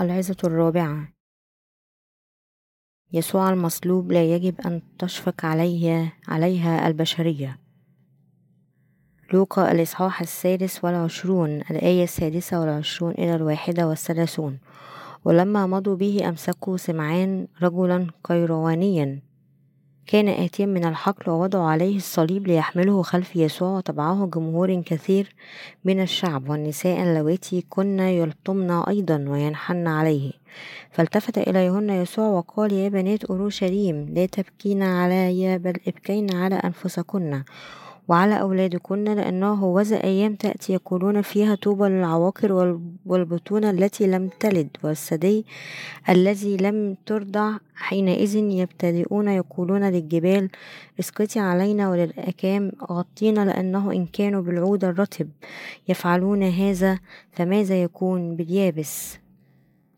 العظة الرابعة. يسوع المصلوب لا يجب أن تشفق عليه عليها البشرية. لوقا الإصحاح السادس والعشرون الآية السادسة والعشرون إلى الواحدة والثلاثون. ولما مضوا به أمسكوا سمعان رجلا قيروانيا. كان آتيا من الحقل ووضعوا عليه الصليب ليحمله خلف يسوع وتبعه جمهور كثير من الشعب والنساء اللواتي كن يلطمن أيضا وينحن عليه. فالتفت إليهن يسوع وقال يا بنات أورشليم لا تبكين علي بل ابكين على أنفسكن. وعلى أولادكن لأنه هوذا أيام تأتي يقولون فيها طوبى للعواقر والبطون التي لم تلد والثدي الذي لم ترضع حينئذ يبتدئون يقولون للجبال اسقطي علينا وللأكام غطينا لأنه إن كانوا بالعود الرطب يفعلون هذا فماذا يكون باليابس؟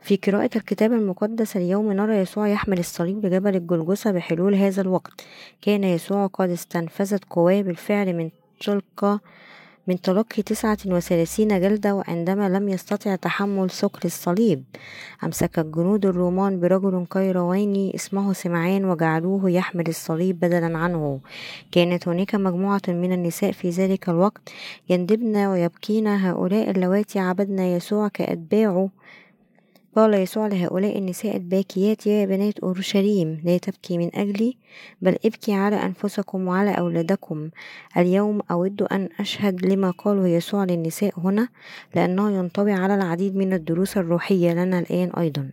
في قراءة الكتاب المقدس اليوم نرى يسوع يحمل الصليب لجبل الجلجثة بحلول هذا الوقت. كان يسوع قد استنفذت قواه بالفعل من تلك من تلقي تسعة وثلاثين جلدة وعندما لم يستطع تحمل ثقل الصليب أمسك الجنود الرومان برجل قيرواني اسمه سمعان وجعلوه يحمل الصليب بدلا عنه. كانت هناك مجموعة من النساء في ذلك الوقت يندبن ويبكين هؤلاء اللواتي عبدنا يسوع كأتباعه قال يسوع لهؤلاء النساء الباكيات يا بنات أورشليم لا تبكي من أجلي بل ابكي على أنفسكم وعلى أولادكم. اليوم أود أن أشهد لما قاله يسوع للنساء هنا لأنه ينطوي على العديد من الدروس الروحية لنا الآن أيضا.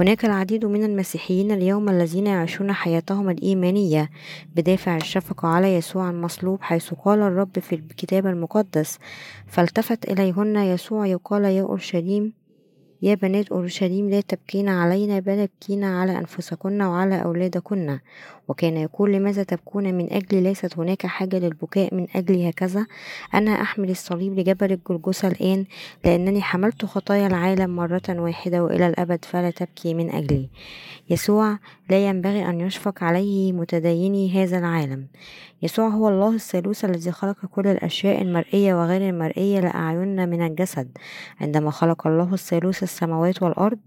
هناك العديد من المسيحيين اليوم الذين يعيشون حياتهم الإيمانية بدافع الشفقة على يسوع المصلوب حيث قال الرب في الكتاب المقدس فالتفت إليهن يسوع يقال يا أورشليم يا بنات أورشليم لا تبكين علينا بل ابكين على أنفسكن وعلى أولادكن. وكان يقول لماذا تبكون من أجلي ليست هناك حاجة للبكاء من أجلي هكذا؟ أنا أحمل الصليب لجبل الجلجثة الآن لأنني حملت خطايا العالم مرة واحدة وإلى الأبد فلا تبكي من أجلي. يسوع لا ينبغي أن يشفق عليه متديني هذا العالم. يسوع هو الله الثالوث الذي خلق كل الأشياء المرئية وغير المرئية لأعيننا من الجسد. عندما خلق الله الثالوث السماوات والأرض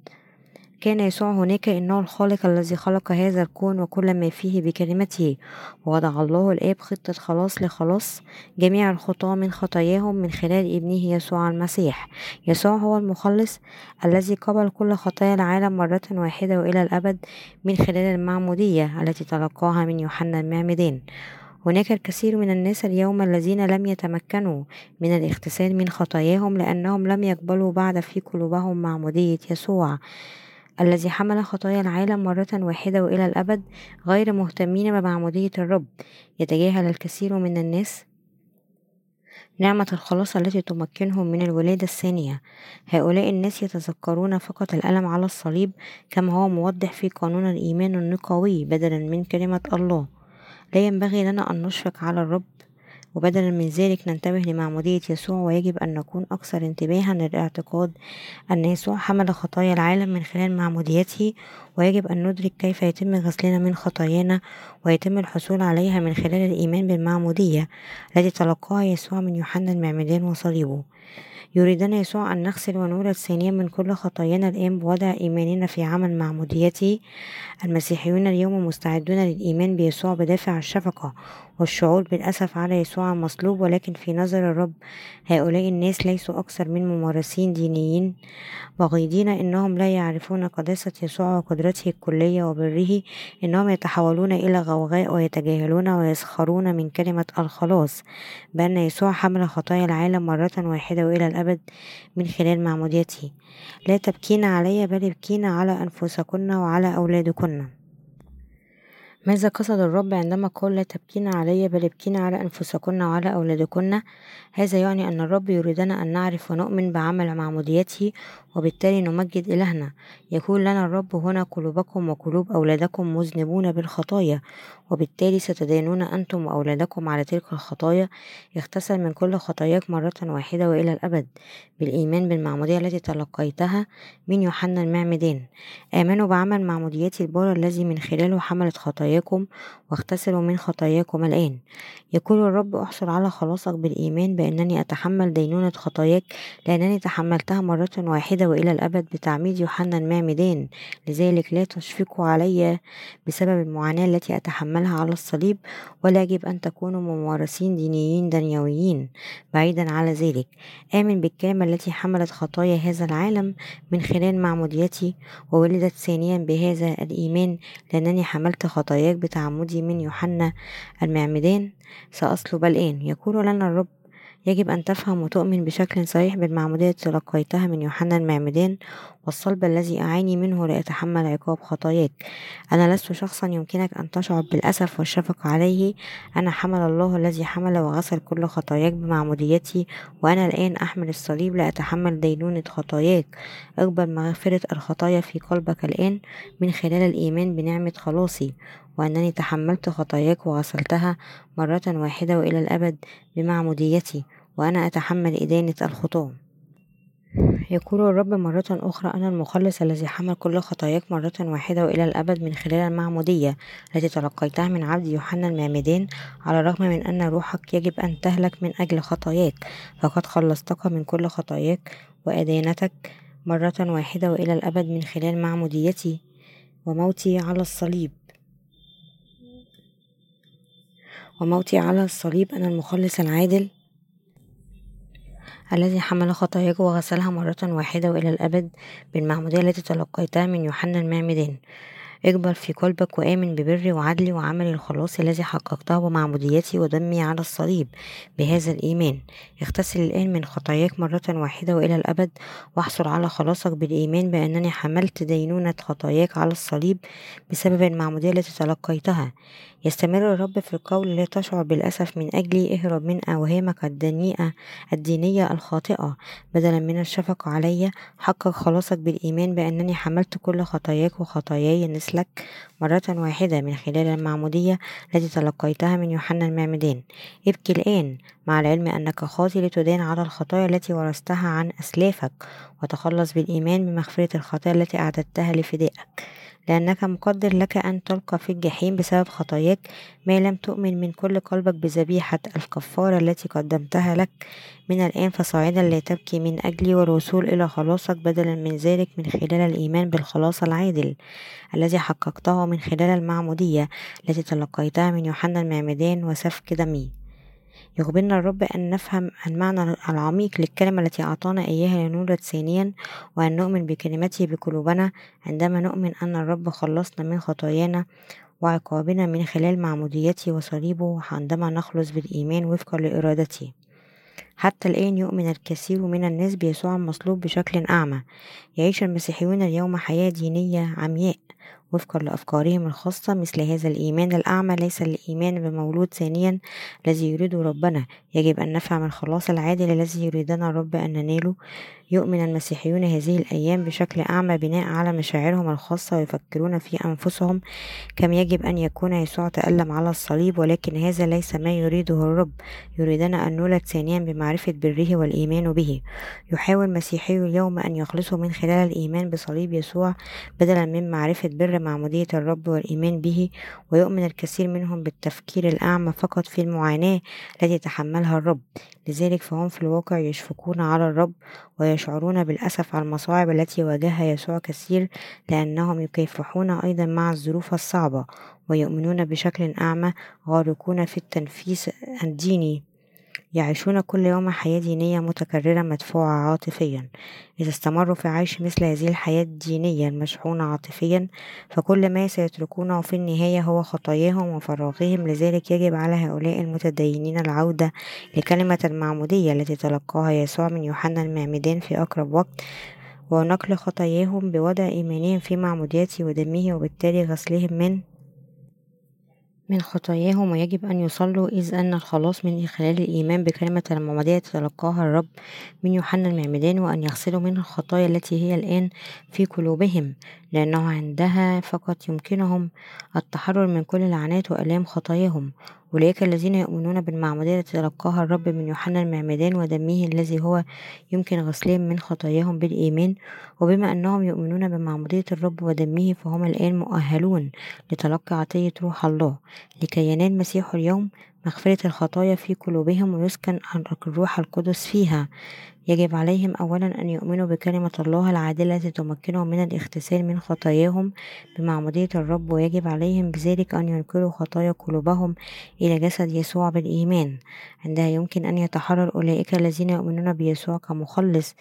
كان يسوع هناك إنه الخالق الذي خلق هذا الكون وكل ما فيه بكلمته. ووضع الله الآب خطة خلاص لخلاص جميع الخطاة من خطاياهم من خلال ابنه يسوع المسيح. يسوع هو المخلص الذي قبل كل خطايا العالم مرة واحدة وإلى الأبد من خلال المعمودية التي تلقاها من يوحنا المعمدان هناك الكثير من الناس اليوم الذين لم يتمكنوا من الاغتسال من خطاياهم لأنهم لم يقبلوا بعد في قلوبهم معمودية يسوع. الذي حمل خطايا العالم مرة واحدة وإلى الأبد غير مهتمين بمعمودية الرب. يتجاهل الكثير من الناس نعمة الخلاص التي تمكنهم من الولادة الثانية. هؤلاء الناس يتذكرون فقط الألم على الصليب كما هو موضح في قانون الإيمان النقوي بدلا من كلمة الله. لا ينبغي لنا أن نشفق على الرب وبدلا من ذلك ننتبه لمعمودية يسوع ويجب أن نكون أكثر انتباها للاعتقاد أن يسوع حمل خطايا العالم من خلال معموديته ويجب أن ندرك كيف يتم غسلنا من خطايانا ويتم الحصول عليها من خلال الإيمان بالمعمودية التي تلقاها يسوع من يوحنا المعمدان وصليبه. يريدنا يسوع أن نغسل ونولد ثانيا من كل خطايانا الآن بوضع إيماننا في عمل معموديته المسيحيون اليوم مستعدون للإيمان بيسوع بدافع الشفقة والشعور بالأسف على يسوع المصلوب ولكن في نظر الرب هؤلاء الناس ليسوا أكثر من ممارسين دينيين بغيضين إنهم لا يعرفون قداسة يسوع وقدرته الكلية وبره إنهم يتحولون إلى غوغاء ويتجاهلون ويسخرون من كلمة الخلاص. بأن يسوع حمل خطايا العالم مرة واحدة وإلى الأبد من خلال معموديته. لا تبكين علي بل ابكين على أنفسكن وعلى أولادكن. ماذا قصد الرب عندما قال لا تبكين علي بل ابكين على أنفسكن وعلى أولادكن؟ هذا يعني أن الرب يريدنا أن نعرف ونؤمن بعمل معموديته وبالتالي نمجد إلهنا. يقول لنا الرب هنا قلوبكم وقلوب أولادكم مذنبون بالخطايا وبالتالي ستدينون أنتم وأولادكم على تلك الخطايا. اغتسل من كل خطاياك مرة واحدة وإلى الأبد. بالإيمان بالمعمودية التي تلقيتها من يوحنا المعمدان آمنوا بعمل معموديتي البار الذي من خلاله حملت خطايا خطاياكم واغتسلوا من خطاياكم الآن. يقول الرب احصل على خلاصك بالإيمان بأنني أتحمل دينونة خطاياك لأنني تحملتها مرة واحدة وإلى الأبد بتعميد يوحنا المعمدان لذلك لا تشفقوا علي بسبب المعاناة التي أتحملها على الصليب ولا يجب أن تكونوا ممارسين دينيين دنيويين. بعيدا على ذلك آمن بالكلمة التي حملت خطايا هذا العالم من خلال معموديتي وولدت ثانيا بهذا الإيمان لأنني حملت خطاياك بتعمدي من يوحنا المعمدان سأصلب الآن. يقول لنا الرب يجب أن تفهم وتؤمن بشكل صحيح بالمعمودية التي تلقيتها من يوحنا المعمدان والصلب الذي أعاني منه لأتحمل عقاب خطاياك. أنا لست شخصا يمكنك أن تشعر بالأسف والشفقة عليه. أنا حمل الله الذي حمل وغسل كل خطاياك بمعموديتي وأنا الآن أحمل الصليب لأتحمل دينونة خطاياك. اقبل مغفرة الخطايا في قلبك الآن من خلال الإيمان بنعمة خلاصي. وأنني تحملت خطاياك وغسلتها مرة واحدة وإلى الأبد بمعموديتي. وأنا أتحمل إدانة الخطاة يقول الرب مرة أخرى أنا المخلص الذي حمل كل خطاياك مرة واحدة وإلى الأبد من خلال المعمودية التي تلقيتها من عبد يوحنا المعمدان على الرغم من أن روحك يجب أن تهلك من أجل خطاياك فقد خلصتك من كل خطاياك وأدانتك مرة واحدة وإلى الأبد من خلال معموديتي وموتي على الصليب. وموتي على الصليب أنا المخلص العادل الذي حمل خطاياك وغسلها مرة واحدة وإلى الأبد بالمعمودية التي تلقيتها من يوحنا المعمدان اقبل في قلبك وآمن ببري وعدلي وعمل الخلاص الذي حققته بمعموديتي ودمي على الصليب بهذا الإيمان. اغتسل الآن من خطاياك مرة واحدة وإلى الأبد واحصل على خلاصك بالإيمان بأنني حملت دينونة خطاياك على الصليب بسبب المعمودية التي تلقيتها. يستمر الرب في القول لا تشعر بالأسف من أجلي اهرب من أوهامك الدنيئة الدينية الخاطئة. بدلا من الشفقة علي حقق خلاصك بالإيمان بأنني حملت كل خطاياك وخطاياي نسلك مرة واحدة من خلال المعمودية التي تلقيتها من يوحنا المعمدان ابكي الآن مع العلم أنك خاطي لتدان على الخطايا التي ورثتها عن أسلافك وتخلص بالإيمان بمغفرة الخطايا التي أعددتها لفدائك. لأنك مقدر لك أن تلقى في الجحيم بسبب خطاياك ما لم تؤمن من كل قلبك بذبيحة الكفارة التي قدمتها لك. من الآن فصاعدا لا تبكي من أجلي والوصول إلى خلاصك بدلا من ذلك من خلال الإيمان بالخلاص العادل الذي حققته من خلال المعمودية التي تلقيتها من يوحنا المعمدان وسفك دمي. يخبرنا الرب أن نفهم المعنى العميق للكلمة التي أعطانا إياها لنولد ثانيا وأن نؤمن بكلمته بقلوبنا عندما نؤمن أن الرب خلصنا من خطايانا وعقابنا من خلال معموديته وصليبه عندما نخلص بالإيمان وفقا لإرادته. حتى الآن يؤمن الكثير من الناس بيسوع المصلوب بشكل أعمى يعيش المسيحيون اليوم حياة دينية عمياء. وفقا لأفكارهم الخاصة مثل هذا الإيمان الأعمى ليس الإيمان بمولود ثانيا الذي يريده ربنا. يجب أن نفهم الخلاص العادل الذي يريدنا الرب أن نناله. يؤمن المسيحيون هذه الأيام بشكل أعمى بناء على مشاعرهم الخاصة ويفكرون في أنفسهم كم يجب أن يكون يسوع تألم على الصليب ولكن هذا ليس ما يريده الرب. يريدنا أن نولد ثانيا بمعرفة بره والإيمان به. يحاول مسيحي اليوم أن يخلصوا من خلال الإيمان بصليب يسوع بدلا من معرفة بر معمودية الرب والإيمان به ويؤمن الكثير منهم بالتفكير الأعمى فقط في المعاناة التي تحملها الرب. لذلك فهم في الواقع يشفقون على الرب ويشعرون بالأسف على المصاعب التي واجهها يسوع كثير لأنهم يكافحون أيضا مع الظروف الصعبة ويؤمنون بشكل أعمى غارقون في التنفيس الديني. يعيشون كل يوم حياة دينية متكررة مدفوعة عاطفيا. إذا استمروا في عيش مثل هذه الحياة الدينية المشحونة عاطفيا فكل ما سيتركونه في النهاية هو خطاياهم وفراغهم. لذلك يجب على هؤلاء المتدينين العودة لكلمة المعمودية التي تلقاها يسوع من يوحنا المعمدان في أقرب وقت ونقل خطاياهم بوضع إيمانهم في معموديته ودمه وبالتالي غسلهم من من خطاياهم ويجب أن يصلوا إذ أن الخلاص من خلال الإيمان بكلمة المعمودية تلقاها الرب من يوحنا المعمدان وأن يغسلوا من الخطايا التي هي الآن في قلوبهم لأنه عندها فقط يمكنهم التحرر من كل لعنات وآلام خطاياهم. أولئك الذين يؤمنون بالمعمودية التي تلقاها الرب من يوحنا المعمدان ودمه الذي هو يمكن غسلهم من خطاياهم بالإيمان. وبما أنهم يؤمنون بمعمودية الرب ودمه فهم الآن مؤهلون لتلقي عطية روح الله لكي ينال المسيح اليوم مغفرة الخطايا في قلوبهم ويسكن الروح القدس فيها. يجب عليهم أولا أن يؤمنوا بكلمة الله العادلة التي تمكنهم من الاغتسال من خطاياهم بمعمودية الرب ويجب عليهم بذلك أن ينكروا خطايا قلوبهم إلى جسد يسوع بالإيمان. عندها يمكن أن يتحرر أولئك الذين يؤمنون بيسوع كمخلص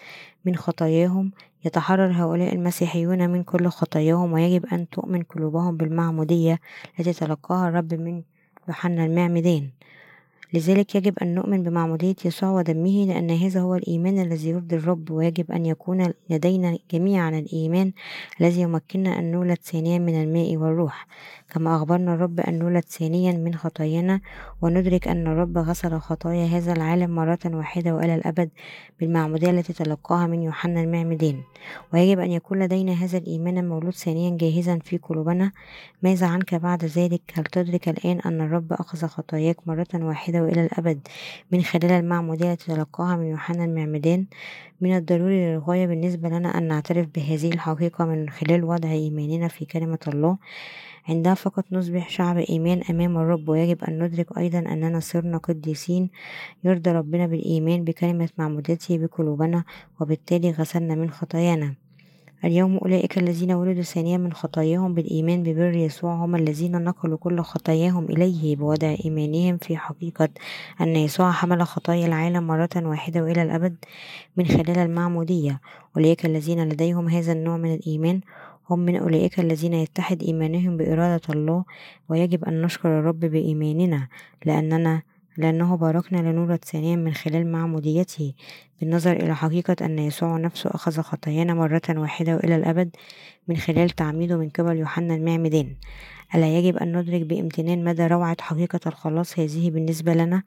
من خطاياهم. يتحرر هؤلاء المسيحيون من كل خطاياهم ويجب أن تؤمن قلوبهم بالمعمودية التي تلقاها الرب من يوحنا المعمدان لذلك يجب أن نؤمن بمعمودية يسوع ودمه لأن هذا هو الإيمان الذي يرضي الرب ويجب أن يكون لدينا جميعا الإيمان الذي يمكننا أن نولد ثانيا من الماء والروح. كما أخبرنا الرب أن نولد ثانيا من خطايانا وندرك أن الرب غسل خطايا هذا العالم مرة واحدة وإلى الأبد بالمعمودية التي تلقاها من يوحنا المعمدان ويجب أن يكون لدينا هذا الإيمان المولود ثانيا جاهزا في قلوبنا. ماذا عنك بعد ذلك؟ هل تدرك الآن أن الرب أخذ خطاياك مرة واحدة وإلى الأبد من خلال المعمودية التي تلقاها من يوحنا المعمدان من الضروري للغاية بالنسبة لنا أن نعترف بهذه الحقيقة من خلال وضع إيماننا في كلمة الله. عندها فقط نصبح شعب إيمان أمام الرب ويجب أن ندرك أيضا أننا صرنا قديسين. يرضى ربنا بالإيمان بكلمة معمودته بقلوبنا وبالتالي غسلنا من خطايانا. اليوم أولئك الذين ولدوا ثانيا من خطاياهم بالإيمان ببر يسوع هم الذين نقلوا كل خطاياهم إليه بوضع إيمانهم في حقيقة أن يسوع حمل خطايا العالم مرة واحدة وإلى الأبد من خلال المعمودية. أولئك الذين لديهم هذا النوع من الإيمان هم من أولئك الذين يتحد إيمانهم بإرادة الله ويجب أن نشكر الرب بإيماننا لأننا لأنه باركنا لنولد ثانيا من خلال معموديته. بالنظر إلى حقيقة أن يسوع نفسه أخذ خطايانا مرة واحدة وإلى الأبد من خلال تعميده من قبل يوحنا المعمدان ألا يجب أن ندرك بامتنان مدى روعة حقيقة الخلاص هذه بالنسبة لنا؟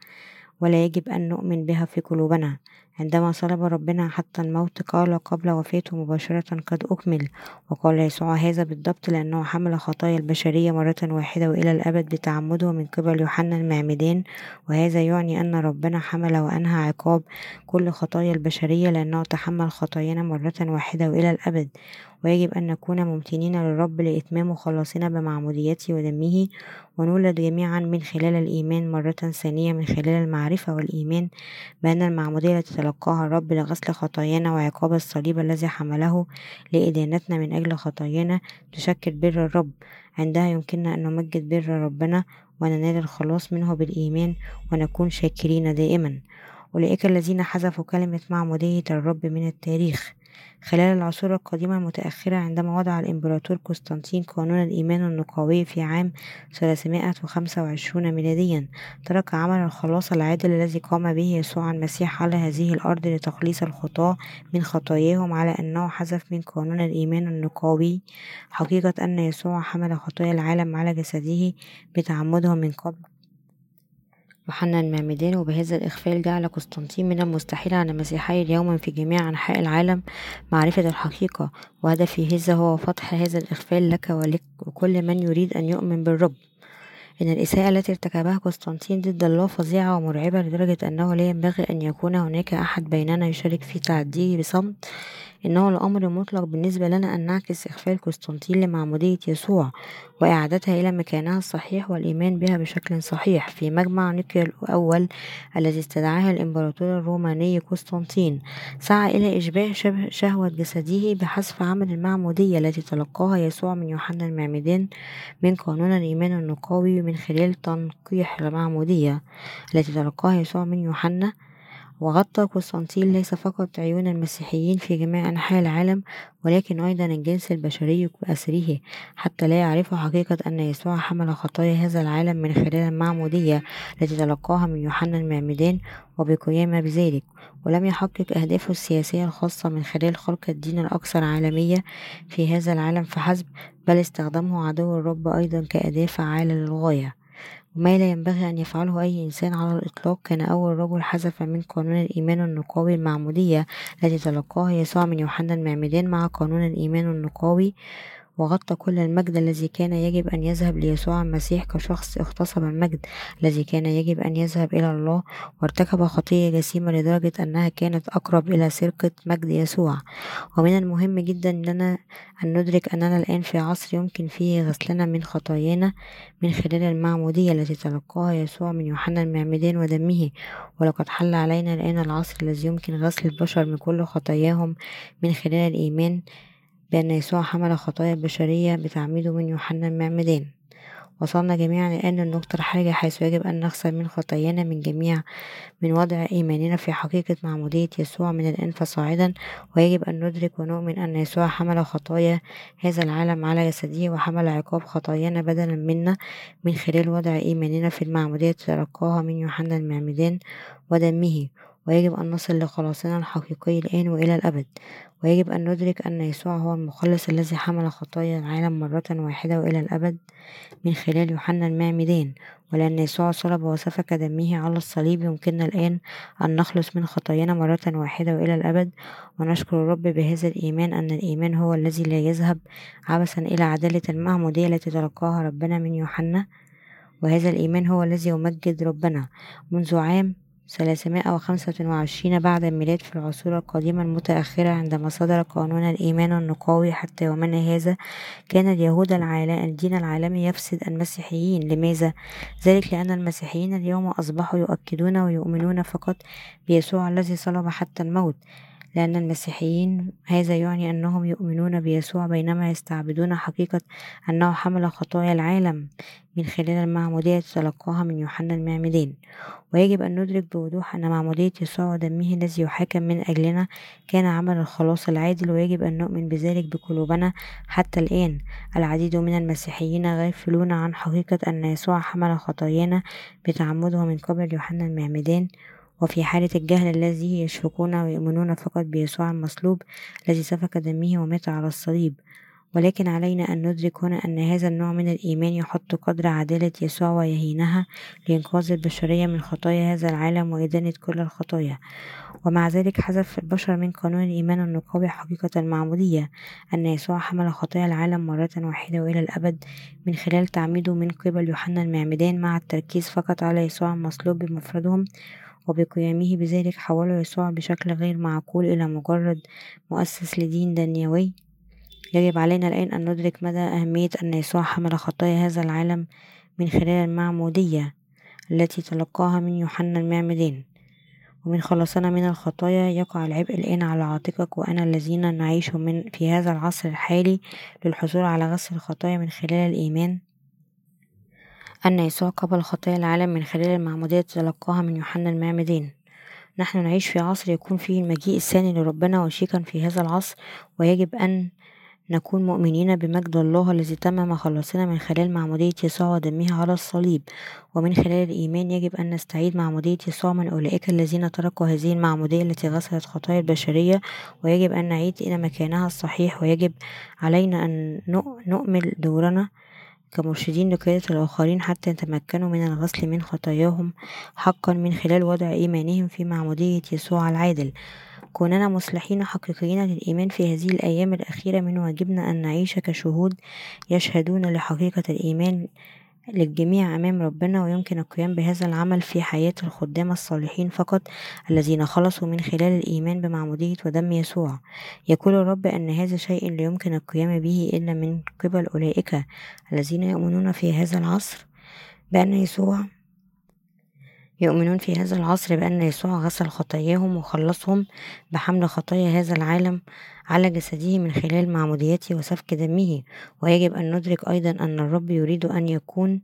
ولا يجب أن نؤمن بها في قلوبنا. عندما صلب ربنا حتى الموت قال قبل وفاته مباشرة قد أكمل وقال يسوع هذا بالضبط لأنه حمل خطايا البشرية مرة واحدة وإلى الأبد بتعمده من قبل يوحنا المعمدان وهذا يعني أن ربنا حمل وأنهى عقاب كل خطايا البشرية لأنه تحمل خطايانا مرة واحدة وإلى الأبد. ويجب أن نكون ممتنين للرب لإتمام خلاصنا بمعموديته ودمه ونولد جميعا من خلال الإيمان مرة ثانية من خلال المعرفة والإيمان بأن المعمودية التي تلقاها الرب لغسل خطايانا وعقاب الصليب الذي حمله لإدانتنا من أجل خطايانا تشكل بر الرب. عندها يمكننا أن نمجد بر ربنا وننال الخلاص منه بالإيمان ونكون شاكرين دائما. أولئك الذين حذفوا كلمة معمودية الرب من التاريخ. خلال العصور القديمة المتأخرة عندما وضع الإمبراطور قسطنطين قانون الإيمان النقاوي في عام 325 ميلاديا ترك عمل الخلاص العادل الذي قام به يسوع المسيح على هذه الأرض لتخليص الخطاة من خطاياهم على أنه حذف من قانون الإيمان النقاوي حقيقة أن يسوع حمل خطايا العالم على جسده بتعمده من قبل يوحنا المعمدان وبهذا الإغفال جعل قسطنطين من المستحيل على المسيحي اليوم في جميع أنحاء العالم معرفة الحقيقة. وهدفي هذا هو فتح هذا الإغفال لك ولك وكل من يريد أن يؤمن بالرب. إن الإساءة التي ارتكبها قسطنطين ضد الله فظيعة ومرعبة لدرجة أنه لا ينبغي أن يكون هناك أحد بيننا يشارك في تعديه بصمت. إنه الأمر مطلق بالنسبة لنا أن نعكس إغفال قسطنطين لمعمودية يسوع وإعادتها إلى مكانها الصحيح والإيمان بها بشكل صحيح في مجمع نيقيا الأول الذي استدعاه الإمبراطور الروماني قسطنطين. سعى إلى إشباع شهوة جسده بحذف عمل المعمودية التي تلقاها يسوع من يوحنا المعمدان من قانون الإيمان النقاوي من خلال تنقيح المعمودية التي تلقاها يسوع من يوحنا وغطى قسطنطين ليس فقط عيون المسيحيين في جميع أنحاء العالم ولكن أيضا الجنس البشري بأسره حتى لا يعرفوا حقيقة أن يسوع حمل خطايا هذا العالم من خلال المعمودية التي تلقاها من يوحنا المعمدان وبقيامة بذلك ولم يحقق أهدافه السياسية الخاصة من خلال خلق الدين الأكثر عالمية في هذا العالم فحسب بل استخدمه عدو الرب أيضا كأداة فعالة للغاية. وما لا ينبغي أن يفعله أي إنسان على الإطلاق. كان أول رجل حذف من قانون الإيمان النقاوي المعمودية التي تلقاها يسوع من يوحنا المعمدان مع قانون الإيمان النقاوي وغطى كل المجد الذي كان يجب أن يذهب ليسوع المسيح كشخص اغتصب المجد الذي كان يجب أن يذهب إلى الله وارتكب خطية جسيمة لدرجة أنها كانت أقرب إلى سرقة مجد يسوع. ومن المهم جدا لنا أن ندرك أننا الآن في عصر يمكن فيه غسلنا من خطايانا من خلال المعمودية التي تلقاها يسوع من يوحنا المعمدان ودمه. ولقد حل علينا الآن العصر الذي يمكن غسل البشر من كل خطاياهم من خلال الإيمان بأن يسوع حمل خطايا البشرية بتعميده من يوحنا المعمدان. وصلنا جميعا الآن للنقطة الحرجة حيث يجب أن نغسل من خطايانا من جميع من وضع إيماننا في حقيقة معمودية يسوع من الآن فصاعدا ويجب أن ندرك ونؤمن أن يسوع حمل خطايا هذا العالم على جسده وحمل عقاب خطايانا بدلا منا من خلال وضع إيماننا في المعمودية تلقاها من يوحنا المعمدان ودمه. ويجب أن نصل لخلاصنا الحقيقي الآن وإلى الأبد ويجب أن ندرك أن يسوع هو المخلص الذي حمل خطايا العالم مرة واحدة وإلى الأبد من خلال يوحنا المعمدان ولأن يسوع صلب وسفك دمه على الصليب يمكننا الآن أن نخلص من خطايانا مرة واحدة وإلى الأبد ونشكر الرب بهذا الإيمان أن الإيمان هو الذي لا يذهب عبثا إلى عدالة المعمودية التي تلقاها ربنا من يوحنا وهذا الإيمان هو الذي يمجد ربنا منذ عام ثلاثمائة وخمسة وعشرين بعد الميلاد في العصور القديمة المتأخرة عندما صدر قانون الإيمان النقاوي حتى يومنا هذا كان اليهود العالم الدين العالمي يفسد المسيحيين لماذا؟ ذلك لأن المسيحيين اليوم أصبحوا يؤكدون ويؤمنون فقط بيسوع الذي صلب حتى الموت لأن المسيحيين هذا يعني أنهم يؤمنون بيسوع بينما يستعبدون حقيقة أنه حمل خطايا العالم من خلال المعمودية تلقاها من يوحنا المعمدان ويجب أن ندرك بوضوح أن معمودية يسوع ودمه الذي يحاكم من أجلنا كان عمل الخلاص العادل ويجب أن نؤمن بذلك بقلوبنا حتى الآن. العديد من المسيحيين غافلون عن حقيقة أن يسوع حمل خطايانا بتعمده من قبل يوحنا المعمدان وفي حالة الجهل الذي يشفقون ويؤمنون فقط بيسوع المصلوب الذي سفك دمه ومات على الصليب. ولكن علينا أن ندرك هنا أن هذا النوع من الإيمان يحط قدر عدالة يسوع ويهينها لإنقاذ البشرية من خطايا هذا العالم وإدانة كل الخطايا. ومع ذلك حذف البشر من قانون الإيمان النقاوي حقيقة المعمودية أن يسوع حمل خطايا العالم مرة واحدة وإلى الأبد من خلال تعميده من قبل يوحنا المعمدان مع التركيز فقط على يسوع المصلوب بمفردهم. وبقيامه بذلك حوله يسوع بشكل غير معقول إلى مجرد مؤسس لدين دنيوي يجب علينا الآن أن ندرك مدى أهمية أن يسوع حمل خطايا هذا العالم من خلال المعمودية التي تلقاها من يوحنا المعمدان ومن خلاصنا من الخطايا يقع العبء الآن على عاتقك وأنا الذين نعيش من في هذا العصر الحالي للحصول على غسل الخطايا من خلال الإيمان. أن يسوع قبل خطايا العالم من خلال المعمودية تلقاها من يوحنا المعمدان نحن نعيش في عصر يكون فيه المجيء الثاني لربنا وشيكا في هذا العصر ويجب أن نكون مؤمنين بمجد الله الذي تمم خلاصنا من خلال معمودية يسوع ودمه على الصليب. ومن خلال الإيمان يجب أن نستعيد معمودية يسوع من أولئك الذين تركوا هذه المعمودية التي غسلت خطايا البشرية. ويجب أن نعيد إلى مكانها الصحيح ويجب علينا أن نؤمل دورنا كمرشدين لقيادة الآخرين حتى يتمكنوا من الغسل من خطاياهم حقا من خلال وضع إيمانهم في معمودية يسوع العادل. كوننا مصلحين حقيقيين للإيمان في هذه الأيام الأخيرة من واجبنا أن نعيش كشهود يشهدون لحقيقة الإيمان للجميع أمام ربنا ويمكن القيام بهذا العمل في حياة الخدام الصالحين فقط الذين خلصوا من خلال الإيمان بمعمودية ودم يسوع. يقول الرب أن هذا شيء لا يمكن القيام به إلا من قبل أولئك الذين يؤمنون في هذا العصر بأن يسوع يؤمنون في هذا العصر بأن يسوع غسل خطاياهم وخلصهم بحمل خطايا هذا العالم على جسده من خلال معموديته وسفك دمه. ويجب أن ندرك أيضا أن الرب يريد أن يكون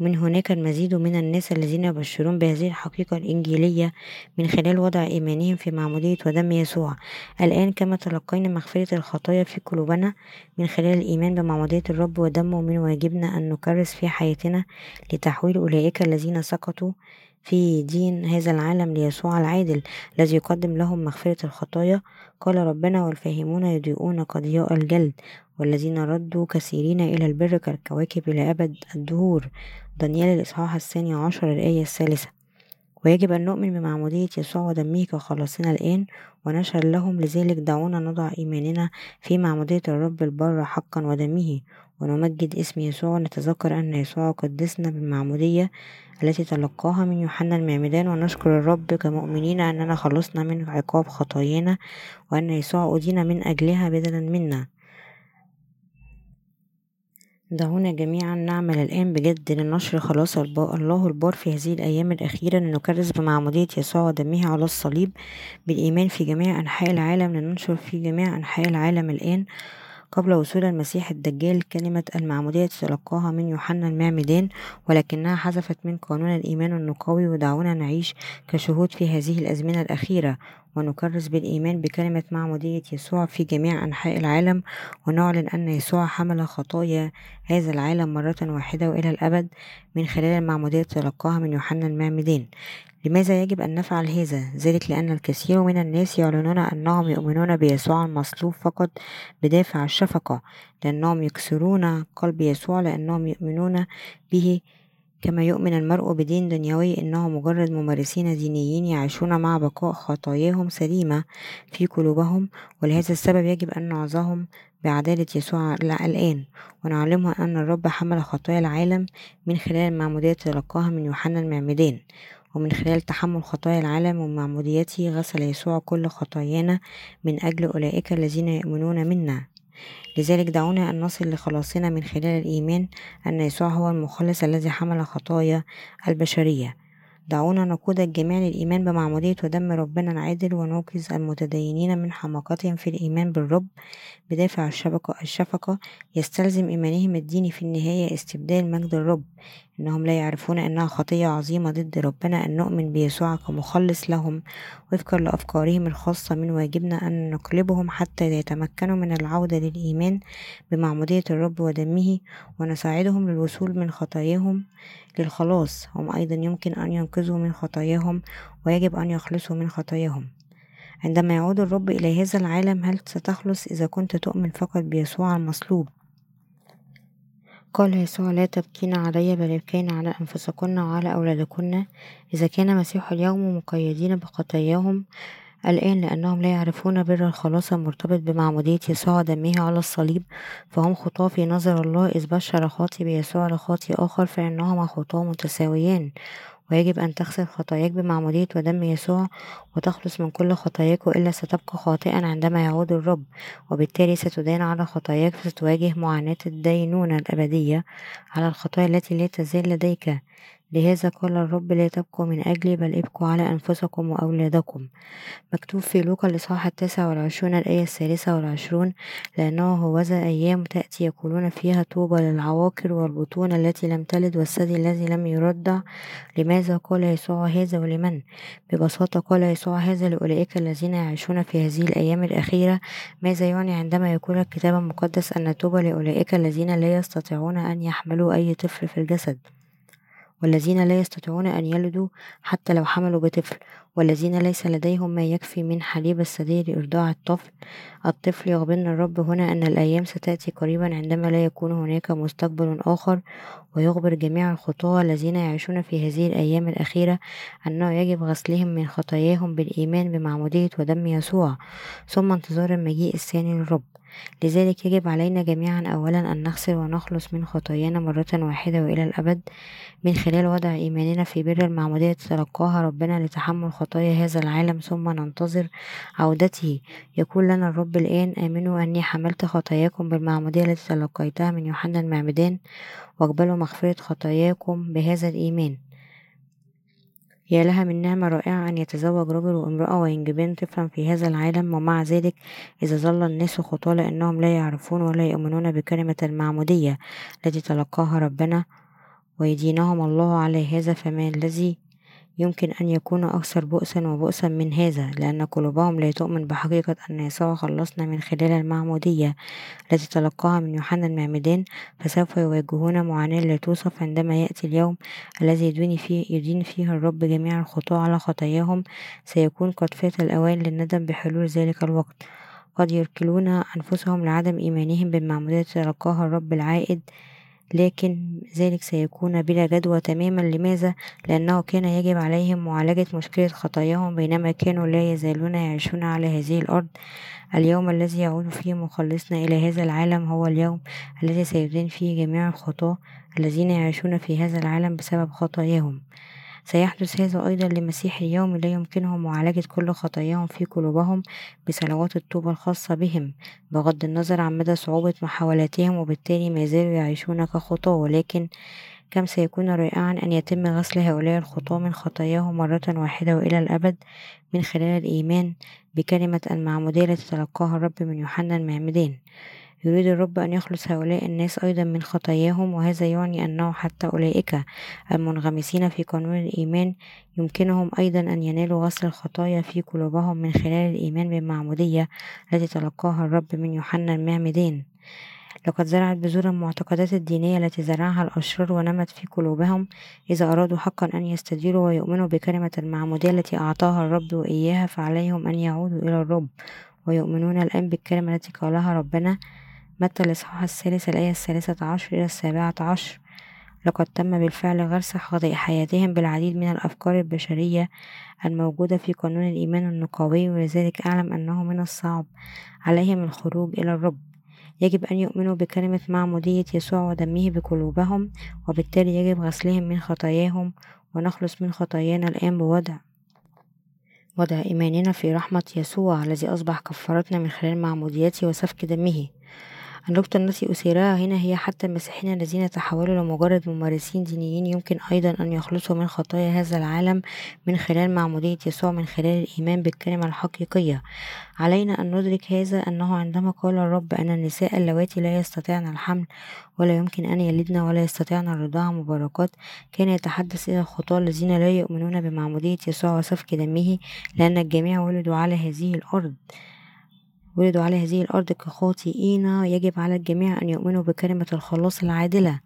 ومن هناك المزيد من الناس الذين يبشرون بهذه الحقيقة الإنجيلية من خلال وضع إيمانهم في معمودية ودم يسوع. الآن كما تلقينا مغفرة الخطايا في قلوبنا من خلال الإيمان بمعمودية الرب ودمه من واجبنا أن نكرس في حياتنا لتحويل أولئك الذين سقطوا في دين هذا العالم ليسوع العادل الذي يقدم لهم مغفرة الخطايا. قال ربنا والفاهمون يضيئون قضياء الجلد والذين ردوا كثيرين إلى البر كالكواكب إلى أبد الدهور. دانيال الإصحاح الثاني عشر الآية الثالثة. ويجب أن نؤمن بمعمودية يسوع ودمه كخلاصنا الآن ونشهد لهم لذلك دعونا نضع إيماننا في معمودية الرب البر حقا ودمه ونمجد اسم يسوع ونتذكر أن يسوع قدسنا بالمعمودية التي تلقاها من يوحنا المعمدان ونشكر الرب كمؤمنين أننا خلصنا من عقاب خطايانا وأن يسوع أدين من أجلها بدلا منا. دعونا جميعا نعمل الآن بجد لنشر خلاص الله البار في هذه الأيام الأخيرة لنكرس بمعمودية يسوع ودمه على الصليب بالإيمان في جميع أنحاء العالم لننشر في جميع أنحاء العالم الآن. قبل وصول المسيح الدجال كلمة المعمودية تلقاها من يوحنا المعمدان ولكنها حذفت من قانون الإيمان النقوي ودعونا نعيش كشهود في هذه الأزمنة الأخيرة. ونكرس بالإيمان بكلمة معمودية يسوع في جميع أنحاء العالم ونعلن أن يسوع حمل خطايا هذا العالم مرة واحدة وإلى الأبد من خلال المعمودية تلقاها من يوحنا المعمدان لماذا يجب أن نفعل هذا؟ ذلك لأن الكثير من الناس يعلنون أنهم يؤمنون بيسوع المصلوب فقط بدافع الشفقة لأنهم يكسرون قلب يسوع لأنهم يؤمنون به كما يؤمن المرء بدين دنيوي إنهم مجرد ممارسين دينيين يعيشون مع بقاء خطاياهم سليمة في قلوبهم ولهذا السبب يجب أن نعظهم بعدالة يسوع الآن ونعلمهم أن الرب حمل خطايا العالم من خلال المعمودية تلقاها من يوحنا المعمدان ومن خلال تحمل خطايا العالم ومعموديته غسل يسوع كل خطايانا من أجل أولئك الذين يؤمنون منا. لذلك دعونا أن نصل لخلاصنا من خلال الإيمان أن يسوع هو المخلص الذي حمل خطايا البشرية. دعونا نقود الجميع للإيمان بمعمودية ودم ربنا العادل ونوقظ المتدينين من حماقتهم في الإيمان بالرب. بدافع الشفقة الشفقة يستلزم إيمانهم الديني في النهاية استبدال مجد الرب. إنهم لا يعرفون أنها خطية عظيمة ضد ربنا أن نؤمن بيسوع كمخلص لهم. وفقا لأفكارهم الخاصة من واجبنا أن نقلبهم حتى يتمكنوا من العودة للإيمان بمعمودية الرب ودمه ونساعدهم للوصول من خطاياهم للخلاص. هم أيضا يمكن أن ينقذوا من خطاياهم ويجب أن يخلصوا من خطاياهم. عندما يعود الرب إلى هذا العالم هل ستخلص إذا كنت تؤمن فقط بيسوع المصلوب؟ قال يسوع لا تبكين علي بل ابكين على أنفسكن وعلى أولادكن. إذا كان مسيح اليوم مقيدين بخطاياهم الآن لأنهم لا يعرفون بر الخلاص المرتبط بمعمودية يسوع ودمه على الصليب فهم خطاة في نظر الله. إذ بشر خاطي بيسوع لخاطي آخر فإنهما خطاة متساويان. ويجب أن تغسل خطاياك بمعمودية ودم يسوع وتخلص من كل خطاياك وإلا ستبقى خاطئا عندما يعود الرب وبالتالي ستدان على خطاياك فستواجه معاناة الدينونة الأبدية على الخطايا التي لا تزال لديك. لهذا قال الرب لا تبكوا من أجلي بل ابكوا على أنفسكم وأولادكم. مكتوب في لوقا الإصحاح التاسع والعشرون الآية الثالثة والعشرون لأنه هوذا أيام تأتي يقولون فيها طوبى للعواقر والبطون التي لم تلد والثدي الذي لم يرضع لماذا قال يسوع هذا ولمن؟ ببساطة قال يسوع هذا لأولئك الذين يعيشون في هذه الأيام الأخيرة. ماذا يعني عندما يقول الكتاب المقدس أن طوبى لأولئك الذين لا يستطيعون أن يحملوا أي طفل في الجسد؟ والذين لا يستطيعون أن يلدوا حتى لو حملوا بطفل. والذين ليس لديهم ما يكفي من حليب الثدي لإرضاع الطفل الطفل يخبرنا الرب هنا أن الأيام ستأتي قريبا عندما لا يكون هناك مستقبل آخر ويخبر جميع الخطاة الذين يعيشون في هذه الأيام الأخيرة أنه يجب غسلهم من خطاياهم بالإيمان بمعمودية ودم يسوع ثم انتظار المجيء الثاني للرب. لذلك يجب علينا جميعا أولا أن نغسل ونخلص من خطايانا مرة واحدة وإلى الأبد من خلال وضع إيماننا في بر المعمودية تلقاها ربنا لتحمل خطايا هذا العالم ثم ننتظر عودته. يقول لنا الرب الآن آمنوا أني حملت خطاياكم بالمعمودية التي تلقيتها من يوحنا المعمدان واقبلوا مغفرة خطاياكم بهذا الإيمان. يا لها من نعمة رائعة أن يتزوج رجل وامرأة وينجبان طفلا في هذا العالم ومع ذلك إذا ظل الناس خطاة لأنهم لا يعرفون ولا يؤمنون بكلمة المعمودية التي تلقاها ربنا ويدينهم الله على هذا فما الذي يمكن أن يكون أكثر بؤسا وبؤسا من هذا لأن قلوبهم لا تؤمن بحقيقة أن يسوع خلصنا من خلال المعمودية التي تلقاها من يوحنا المعمدان فسوف يواجهون معاناة لا توصف عندما يأتي اليوم الذي يدين فيه, يدين فيه الرب جميع الخطاة على خطاياهم. سيكون قد فات الأوان للندم بحلول ذلك الوقت. قد يركلون أنفسهم لعدم إيمانهم بالمعمودية تلقاها الرب العائد. لكن ذلك سيكون بلا جدوى تماما. لماذا؟ لأنه كان يجب عليهم معالجة مشكلة خطاياهم بينما كانوا لا يزالون يعيشون على هذه الأرض. اليوم الذي يعود فيه مخلصنا إلى هذا العالم هو اليوم الذي سيدين فيه جميع الخطاة الذين يعيشون في هذا العالم بسبب خطاياهم. سيحدث هذا أيضا لمسيح اليوم لا يمكنهم معالجة كل خطاياهم في قلوبهم بصلوات التوبة الخاصة بهم بغض النظر عن مدى صعوبة محاولاتهم وبالتالي ما زالوا يعيشون كخطاة ولكن كم سيكون رائعا أن يتم غسل هؤلاء الخطاة من خطاياهم مرة واحدة وإلى الأبد من خلال الإيمان بكلمة المعمودية التي تلقاها الرب من يوحنا المعمدان يريد الرب أن يخلص هؤلاء الناس أيضا من خطاياهم وهذا يعني أنه حتى أولئك المنغمسين في قانون الإيمان يمكنهم أيضا أن ينالوا غسل الخطايا في قلوبهم من خلال الإيمان بالمعمودية التي تلقاها الرب من يوحنا المعمدان لقد زرعت بذور المعتقدات الدينية التي زرعها الأشرار ونمت في قلوبهم إذا أرادوا حقا أن يستديروا ويؤمنوا بكلمة المعمودية التي أعطاها الرب إياها فعليهم أن يعودوا إلى الرب ويؤمنون الآن بالكلمة التي قالها ربنا متى الإصحاح الثالث الآية الثالثة عشر إلى السابعة عشر. لقد تم بالفعل غرس حياتهم بالعديد من الأفكار البشرية الموجودة في قانون الإيمان النقاوي ولذلك أعلم أنه من الصعب عليهم الخروج إلى الرب يجب أن يؤمنوا بكلمة معمودية يسوع ودمه بقلوبهم وبالتالي يجب غسلهم من خطاياهم ونخلص من خطايانا الآن بوضع وضع إيماننا في رحمة يسوع الذي أصبح كفارتنا من خلال معموديته وسفك دمه. النقطة التي أثيرها هنا هي حتى المسيحيين الذين تحولوا لمجرد ممارسين دينيين يمكن أيضا أن يخلصوا من خطايا هذا العالم من خلال معمودية يسوع من خلال الإيمان بالكلمة الحقيقية. علينا أن ندرك هذا أنه عندما قال الرب أن النساء اللواتي لا يستطيعن الحمل ولا يمكن أن يلدن ولا يستطيعن الرضاعة مباركات كان يتحدث إلى الخطاة الذين لا يؤمنون بمعمودية يسوع وسفك دمه لأن الجميع ولدوا على هذه الأرض. ولدوا على هذه الأرض كخاطئين يجب على الجميع أن يؤمنوا بكلمة الخلاص العادلة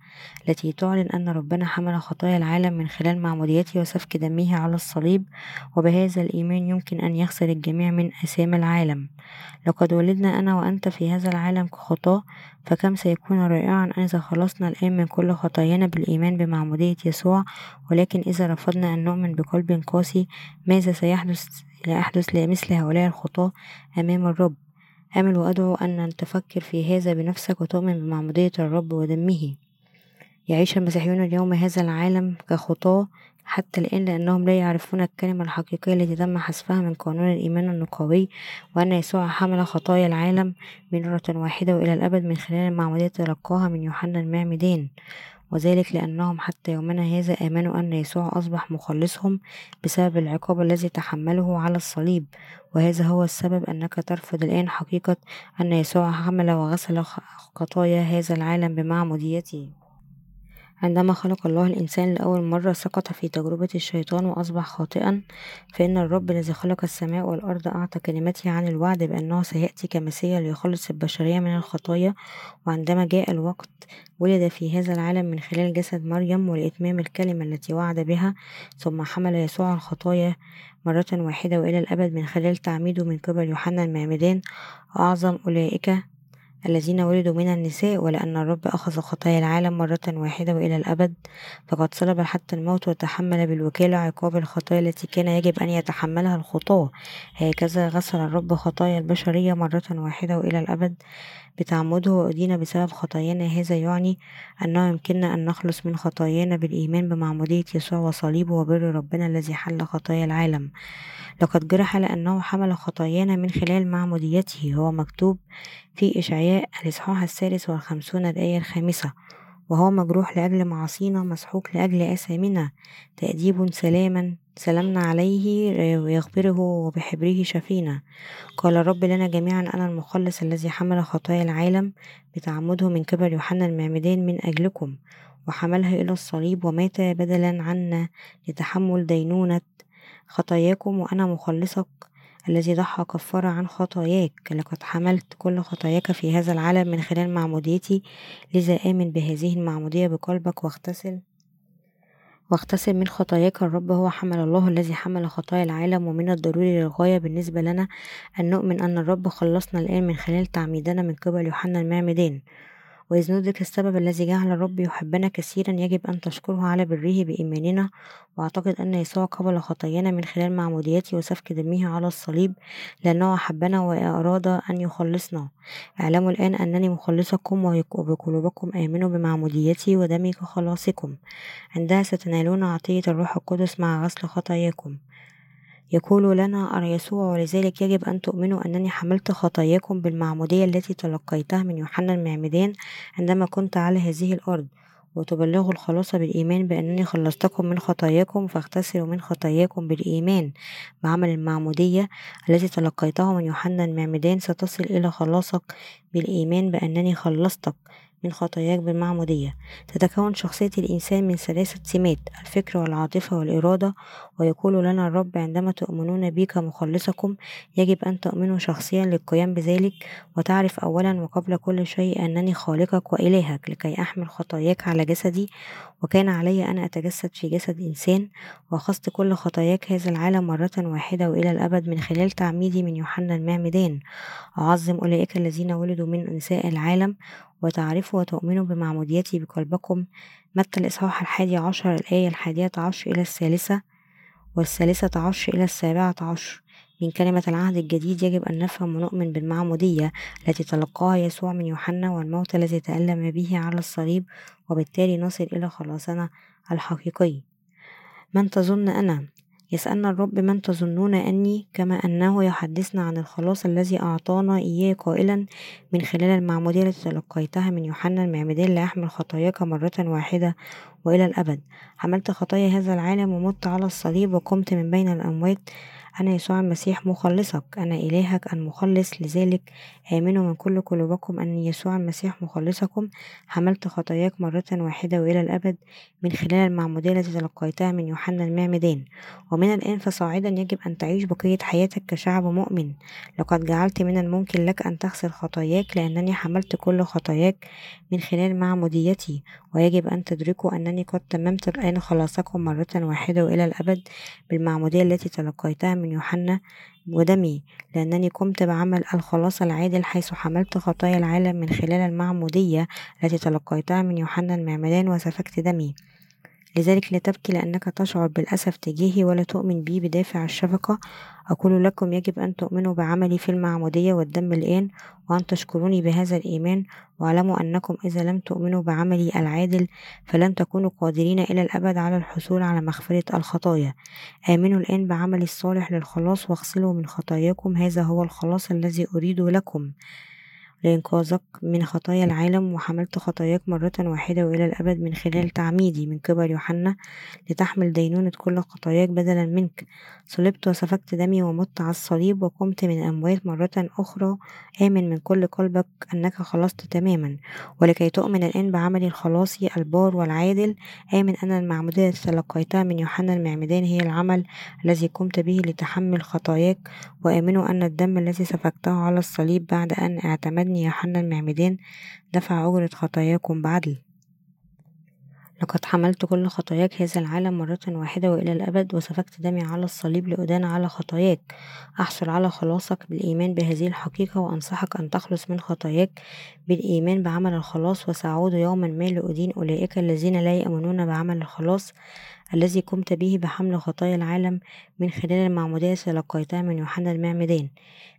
التي تعلن أن ربنا حمل خطايا العالم من خلال معموديته وسفك دمه على الصليب وبهذا الإيمان يمكن أن يغسل الجميع من آثام العالم. لقد ولدنا أنا وأنت في هذا العالم كخطاة فكم سيكون رائعا إذا خلصنا الآن من كل خطايانا بالإيمان بمعمودية يسوع ولكن إذا رفضنا أن نؤمن بقلب قاسي ماذا سيحدث لا يحدث لمثل هؤلاء الخطاة أمام الرب؟ آمل وأدعو أن تفكر في هذا بنفسك وتؤمن بمعمودية الرب ودمه. يعيش المسيحيون اليوم هذا العالم كخطاة حتى الآن لأنهم لا يعرفون الكلمة الحقيقية التي تم حذفها من قانون الإيمان النقاوي وأن يسوع حمل خطايا العالم مرة واحدة وإلى الأبد من خلال المعمودية تلقاها من يوحنا المعمدان وذلك لأنهم حتى يومنا هذا آمنوا أن يسوع أصبح مخلصهم بسبب العقاب الذي تحمله على الصليب. وهذا هو السبب أنك ترفض الآن حقيقة أن يسوع حمل وغسل خطايا هذا العالم بمعموديته. عندما خلق الله الإنسان لأول مرة سقط في تجربة الشيطان وأصبح خاطئا فإن الرب الذي خلق السماء والأرض أعطى كلمته عن الوعد بأنه سيأتي كمسيا ليخلص البشرية من الخطايا. وعندما جاء الوقت ولد في هذا العالم من خلال جسد مريم ولإتمام الكلمة التي وعد بها ثم حمل يسوع الخطايا مرة واحدة وإلى الأبد من خلال تعميده من قبل يوحنا المعمدان. أعظم أولئك الذين ولدوا من النساء ولأن الرب أخذ خطايا العالم مرة واحدة وإلى الأبد. فقد صلب حتى الموت وتحمل بالوكالة عقاب الخطايا التي كان يجب أن يتحملها الخطاة. هكذا غسل الرب خطايا البشرية مرة واحدة وإلى الأبد. بتعمده وأدين بسبب خطايانا هذا يعني أنه يمكننا أن نخلص من خطايانا بالإيمان بمعمودية يسوع وصليبه وبر ربنا الذي حل خطايا العالم. لقد جرح لأنه حمل خطايانا من خلال معموديته. هو مكتوب في إشعياء الإصحاح الثالث والخمسون الآية الخامسة. وهو مجروح لأجل معاصينا مسحوق لأجل آثامنا. تأديب سلاما سلمنا عليه ويغفره وبحبره شفينا. قال الرب لنا جميعا أنا المخلص الذي حمل خطايا العالم بتعمده من قبل يوحنا المعمدان من أجلكم وحملها إلى الصليب ومات بدلا عنا لتحمل دينونة خطاياكم وأنا مخلصك الذي ضحى كفارة عن خطاياك. لقد حملت كل خطاياك في هذا العالم من خلال معموديتي لذا آمن بهذه المعمودية بقلبك واغتسل واغتسل من خطاياك الرب هو حمل الله الذي حمل خطايا العالم ومن الضروري للغاية بالنسبة لنا. أن نؤمن أن الرب خلصنا الآن من خلال تعميدنا من قبل يوحنا المعمدان ندرك السبب الذي جعل الرب يحبنا كثيرا يجب أن تشكره على بره بإيماننا وأعتقد أن يسوع قبل خطايانا من خلال معموديته وسفك دمه على الصليب لأنه أحبنا وأراد أن يخلصنا. اعلموا الآن أنني مخلصكم وبقلوبكم آمنوا بمعموديتي ودمي كخلاصكم. عندها ستنالون عطية الروح القدس مع غسل خطاياكم. يقول لنا يسوع ولذلك يجب أن تؤمنوا أنني حملت خطاياكم بالمعمودية التي تلقيتها من يوحنا المعمدان عندما كنت على هذه الأرض. وتبلغوا الخلاص بالإيمان بأنني خلصتكم من خطاياكم فاغتسلوا من خطاياكم بالإيمان. بعمل المعمودية التي تلقيتها من يوحنا المعمدان ستصل إلى خلاصك بالإيمان بأنني خلصتك. من خطاياك بالمعمودية. تتكون شخصية الإنسان من ثلاثة سمات الفكر والعاطفة والإرادة ويقول لنا الرب عندما تؤمنون بي كمخلصكم يجب أن تؤمنوا شخصيا للقيام بذلك وتعرف أولا وقبل كل شيء أنني خالقك وإلهك لكي أحمل خطاياك على جسدي وكان علي أن أتجسد في جسد إنسان وأخذت كل خطاياك هذا العالم مرة واحدة وإلى الأبد من خلال تعميدي من يوحنا المعمدان. أعظم أولئك الذين ولدوا من نساء العالم وتعرفوا وتؤمنوا بمعموديتي بقلبكم. متى الإصحاح الحادي عشر الآية الحادية عشر إلى الثالثة والثالثة عشر إلى السابعة عشر. من كلمة العهد الجديد يجب أن نفهم ونؤمن بالمعمودية التي تلقاها يسوع من يوحنا والموت الذي تألم به على الصليب وبالتالي نصل إلى خلاصنا الحقيقي. من تظن أنا يسألنا الرب من تظنون أني كما أنه يحدثنا عن الخلاص الذي أعطانا إياه قائلا من خلال المعمودية التي تلقيتها من يوحنا المعمدان ليحمل خطاياك مرة واحدة وإلى الأبد. حملت خطايا هذا العالم ومت على الصليب وقمت من بين الأموات. أنا يسوع المسيح مخلصك أنا إلهك المخلص لذلك آمنوا من كل قلوبكم أن يسوع المسيح مخلصكم. حملت خطاياك مرة واحدة وإلى الأبد من خلال المعمودية التي تلقيتها من يوحنا المعمدان ومن الآن فصاعدا يجب أن تعيش بقية حياتك كشعب مؤمن. لقد جعلت من الممكن لك أن تغسل خطاياك لأنني حملت كل خطاياك من خلال معموديتي. ويجب أن تدركوا أنني قد تممت الآن خلاصكم مرة واحدة وإلى الأبد بالمعمودية التي تلقيتها من يوحنا ودمي لأنني قمت بعمل الخلاص العادل حيث حملت خطايا العالم من خلال المعمودية التي تلقيتها من يوحنا المعمدان وسفكت دمي. لذلك لا تبكي لأنك تشعر بالأسف تجاهي ولا تؤمن بي بدافع الشفقة. أقول لكم يجب أن تؤمنوا بعملي في المعمودية والدم الآن وأن تشكروني بهذا الإيمان. واعلموا أنكم إذا لم تؤمنوا بعملي العادل فلن تكونوا قادرين إلى الأبد على الحصول على مغفرة الخطايا. آمنوا الآن بعملي الصالح للخلاص واغسلوا من خطاياكم. هذا هو الخلاص الذي أريد لكم. لإنقاذك من خطايا العالم وحملت خطاياك مرة واحدة وإلى الأبد من خلال تعميدي من قبل يوحنا لتحمل دينونة كل خطاياك بدلا منك. صلبت وسفكت دمي ومت على الصليب وقمت من الأموات مرة أخرى. آمن من كل قلبك أنك خلصت تماما. ولكي تؤمن الآن بعملي الخلاصي البار والعادل. آمن أن المعمودية التي تلقيتها من يوحنا المعمدان هي العمل الذي قمت به لتحمل خطاياك. وآمنوا أن الدم الذي سفكته على الصليب بعد أن اعتمدني ابن يوحنا المعمدان دفع أجرة خطاياكم بعدل. لقد حملت كل خطاياك هذا العالم مرة واحدة وإلى الأبد وسفكت دمي على الصليب لأدان على خطاياك. أحصل على خلاصك بالإيمان بهذه الحقيقة وأنصحك أن تخلص من خطاياك بالإيمان بعمل الخلاص وسأعود يوما ما لأدين أولئك الذين لا يؤمنون بعمل الخلاص. الذي قمت به بحمل خطايا العالم من خلال المعمودية التي لقيتها من يوحنا المعمدان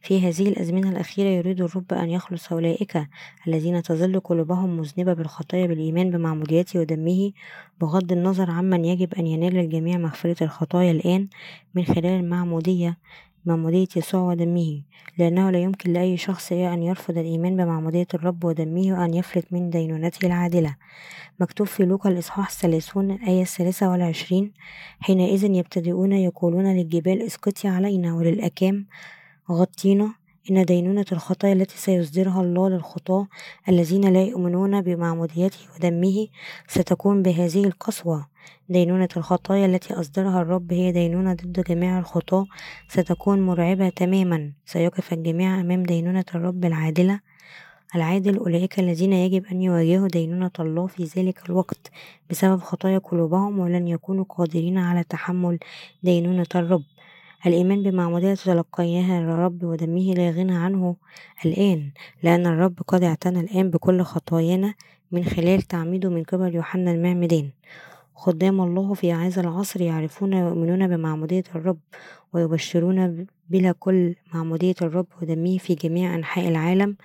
في هذه الأزمنة الأخيرة يريد الرب أن يخلص أولئك الذين تظل قلوبهم مذنبة بالخطايا بالإيمان بمعموديته ودمه بغض النظر عمن يجب أن ينال الجميع مغفرة الخطايا الآن من خلال المعمودية معمودية يسوع ودمه لأنه لا يمكن لأي شخص أن يرفض الإيمان بمعمودية الرب ودمه وأن يفلت من دينونته العادلة. مكتوب في لوقا الإصحاح الثلاثون الآية الثالثة والعشرين حينئذ يبتدئون يقولون للجبال اسقطي علينا وللأكام غطينا إن دينونة الخطايا التي سيصدرها الله للخطاة الذين لا يؤمنون بمعموديته ودمه ستكون بهذه القسوة. دينونة الخطايا التي أصدرها الرب هي دينونة ضد جميع الخطاة. ستكون مرعبة تماما. سيقف الجميع أمام دينونة الرب العادلة العادل أولئك الذين يجب أن يواجهوا دينونة الله في ذلك الوقت. بسبب خطايا قلوبهم ولن يكونوا قادرين على تحمل دينونة الرب. الإيمان بمعمودية تلقيناها للرب ودمه لا غنى عنه الآن لأن الرب قد اعتنى الآن بكل خطايانا من خلال تعميده من قبل يوحنا المعمدان خدام الله في هذا العصر يعرفون ويؤمنون بمعمودية الرب ويبشرون بلا كل معمودية الرب ودمه في جميع أنحاء العالم.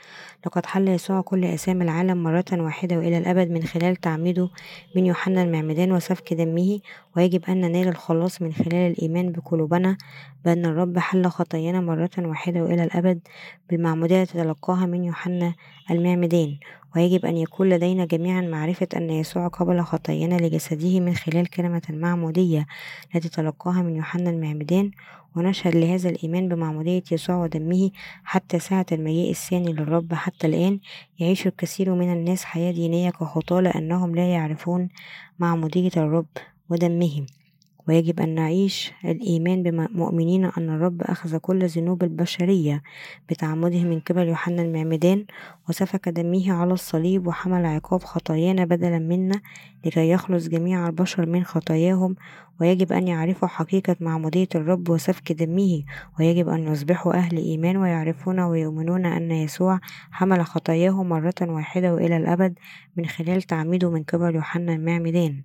لقد حل يسوع كل أسام العالم مرة واحدة وإلى الأبد من خلال تعميده من يوحنا المعمدان وسفك دمه. ويجب أن ننال الخلاص من خلال الإيمان بقلوبنا بأن الرب حل خطايانا مرة واحدة وإلى الأبد بالمعمودية تلقاها من يوحنا المعمدان. ويجب أن يكون لدينا جميعا معرفة أن يسوع قبل خطايانا لجسده من خلال كلمة المعمودية التي تلقاها من يوحنا المعمدان. ونشهد لهذا الإيمان بمعمودية يسوع ودمه حتى ساعة المجيء الثاني للرب. حتى الآن يعيش الكثير من الناس حياة دينية كخطاة لأنهم لا يعرفون معمودية الرب ودمه. ويجب أن نعيش الإيمان بمؤمنين أن الرب أخذ كل ذنوب البشرية بتعمده من قبل يوحنا المعمدان وسفك دمه على الصليب وحمل عقاب خطايانا بدلا منا لكي يخلص جميع البشر من خطاياهم ويجب أن يعرفوا حقيقة معمودية الرب وسفك دمه ويجب أن يصبحوا أهل إيمان ويعرفون ويؤمنون أن يسوع حمل خطاياهم مرة واحدة وإلى الأبد من خلال تعميده من قبل يوحنا المعمدان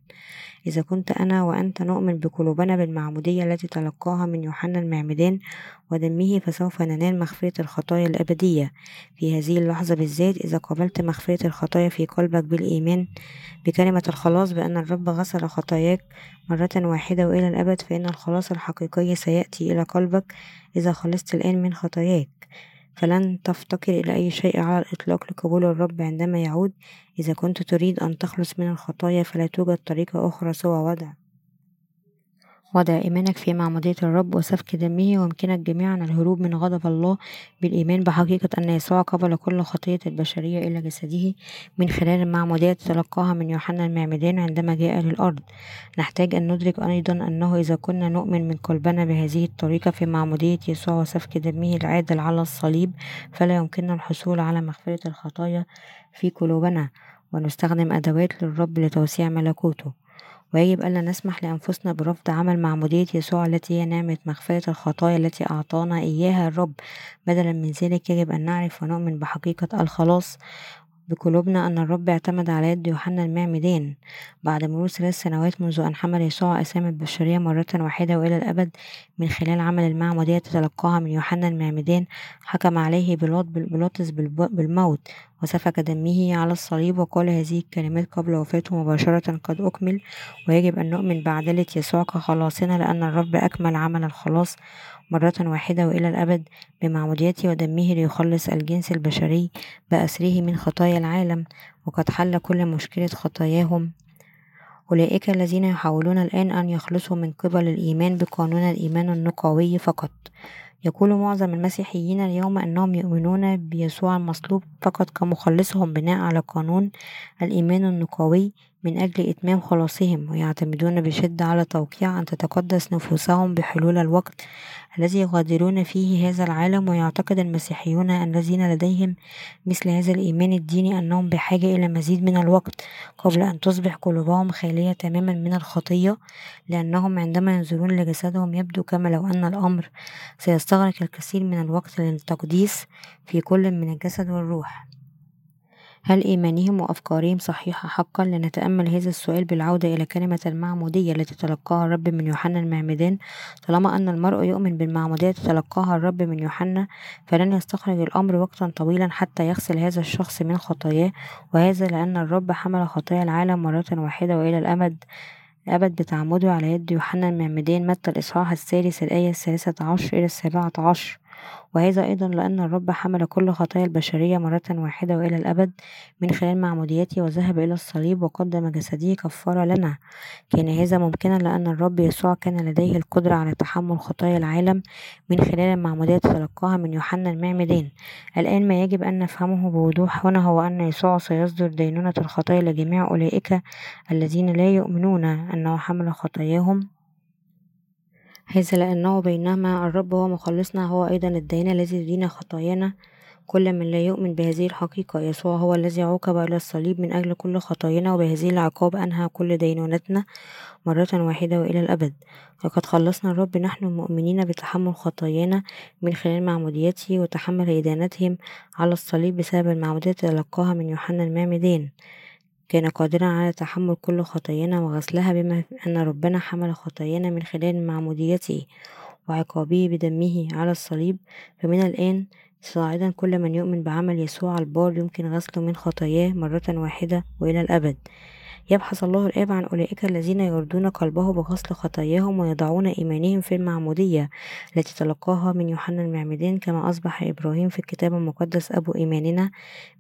إذا كنت أنا وأنت نؤمن بقلوبنا بالمعمودية التي تلقاها من يوحنا المعمدان ودمه فسوف ننال مغفرة الخطايا الأبدية. في هذه اللحظة بالذات إذا قبلت مغفرة الخطايا في قلبك بالإيمان بكلمة الخلاص بأن الرب غسل خطاياك مرة واحدة وإلى الأبد فإن الخلاص الحقيقي سيأتي إلى قلبك إذا خلصت الآن من خطاياك. فلن تفتقر إلى أي شيء على الإطلاق لقبول الرب عندما يعود. إذا كنت تريد أن تخلص من الخطايا فلا توجد طريقة أخرى سوى وضع. وضع إيمانك في معمودية الرب وسفك دمه ويمكنك جميعا الهروب من غضب الله بالإيمان بحقيقة أن يسوع قبل كل خطية البشرية إلى جسده من خلال المعمودية تلقاها من يوحنا المعمدان عندما جاء للأرض نحتاج أن ندرك أيضا أنه إذا كنا نؤمن من قلبنا بهذه الطريقة في معمودية يسوع وسفك دمه العادل على الصليب فلا يمكننا الحصول على مغفرة الخطايا في قلوبنا. ونستخدم أدوات للرب لتوسيع ملكوته. ويجب ألا نسمح لأنفسنا برفض عمل معمودية يسوع التي هي نعمة مغفرة الخطايا التي أعطانا إياها الرب. بدلا من ذلك يجب أن نعرف ونؤمن بحقيقة الخلاص. بقلوبنا أن الرب اعتمد على يد يوحنا المعمدان بعد مرور ثلاث سنوات منذ أن حمل يسوع أسامي البشرية مرة واحدة وإلى الأبد من خلال عمل المعمودية تتلقاها من يوحنا المعمدان حكم عليه بيلاطس بالموت وسفك دمه على الصليب وقال هذه الكلمات قبل وفاته مباشرة قد أكمل. ويجب أن نؤمن بعدلة يسوع كخلاصنا لأن الرب أكمل عمل الخلاص. مرة واحدة وإلى الأبد بمعموديته ودمه ليخلص الجنس البشري بأسره من خطايا العالم وقد حل كل مشكلة خطاياهم. أولئك الذين يحاولون الآن أن يخلصوا من قبل الإيمان بقانون الإيمان النقوي فقط. يقول معظم المسيحيين اليوم أنهم يؤمنون بيسوع المصلوب فقط كمخلصهم بناء على قانون الإيمان النقوي من أجل إتمام خلاصهم ويعتمدون بشدة على توقيع أن تتقدس نفوسهم بحلول الوقت الذي يغادرون فيه هذا العالم. ويعتقد المسيحيون الذين لديهم مثل هذا الإيمان الديني أنهم بحاجة إلى مزيد من الوقت قبل أن تصبح قلوبهم خالية تماما من الخطية لأنهم عندما ينظرون لجسدهم يبدو كما لو أن الأمر سيستغرق الكثير من الوقت للتقديس في كل من الجسد والروح. هل إيمانهم وأفكارهم صحيحة؟ حقا لنتأمل هذا السؤال بالعودة إلى كلمة المعمودية التي تلقاها الرب من يوحنا المعمدان. طالما أن المرء يؤمن بالمعمودية تلقاها الرب من يوحنا فلن يستغرق الأمر وقتا طويلا حتى يغسل هذا الشخص من خطاياه. وهذا لأن الرب حمل خطايا العالم مرة واحدة وإلى الأبد. الأبد بتعمده على يد يوحنا المعمدان. متى الإصحاح الثالث الآية الثالثة عشر إلى السابعة عشر؟ وهذا أيضا لأن الرب حمل كل خطايا البشرية مرة واحدة وإلى الأبد من خلال معموديته وذهب إلى الصليب وقدم جسده كفارة لنا. كان هذا ممكنا لأن الرب يسوع كان لديه القدرة على تحمل خطايا العالم من خلال المعمودية تلقاها من يوحنا المعمدان الآن ما يجب أن نفهمه بوضوح هنا هو أن يسوع سيصدر دينونة الخطايا لجميع أولئك الذين لا يؤمنون أنه حمل خطاياهم. هذا لأنه بينما الرب هو مخلصنا هو أيضا الدين الذي يدين خطايانا. كل من لا يؤمن بهذه الحقيقة يسوع هو الذي عوقب إلى الصليب من أجل كل خطايانا وبهذه العقاب أنهى كل دينونتنا مرة واحدة وإلى الأبد. لقد خلصنا الرب نحن المؤمنين بتحمل خطايانا من خلال معموديته وتحمل إدانتهم على الصليب بسبب المعمودية تلقاها من يوحنا المعمدان كان قادرا على تحمل كل خطايانا وغسلها بما أن ربنا حمل خطايانا من خلال معموديته وعقابه بدمه على الصليب. فمن الآن صاعدا كل من يؤمن بعمل يسوع البار يمكن غسله من خطاياه مرة واحدة وإلى الأبد. يبحث الله الآب عن أولئك الذين يردون قلبه بغسل خطاياهم ويضعون إيمانهم في المعمودية التي تلقاها من يوحنا المعمدان كما أصبح إبراهيم في الكتاب المقدس أبو إيماننا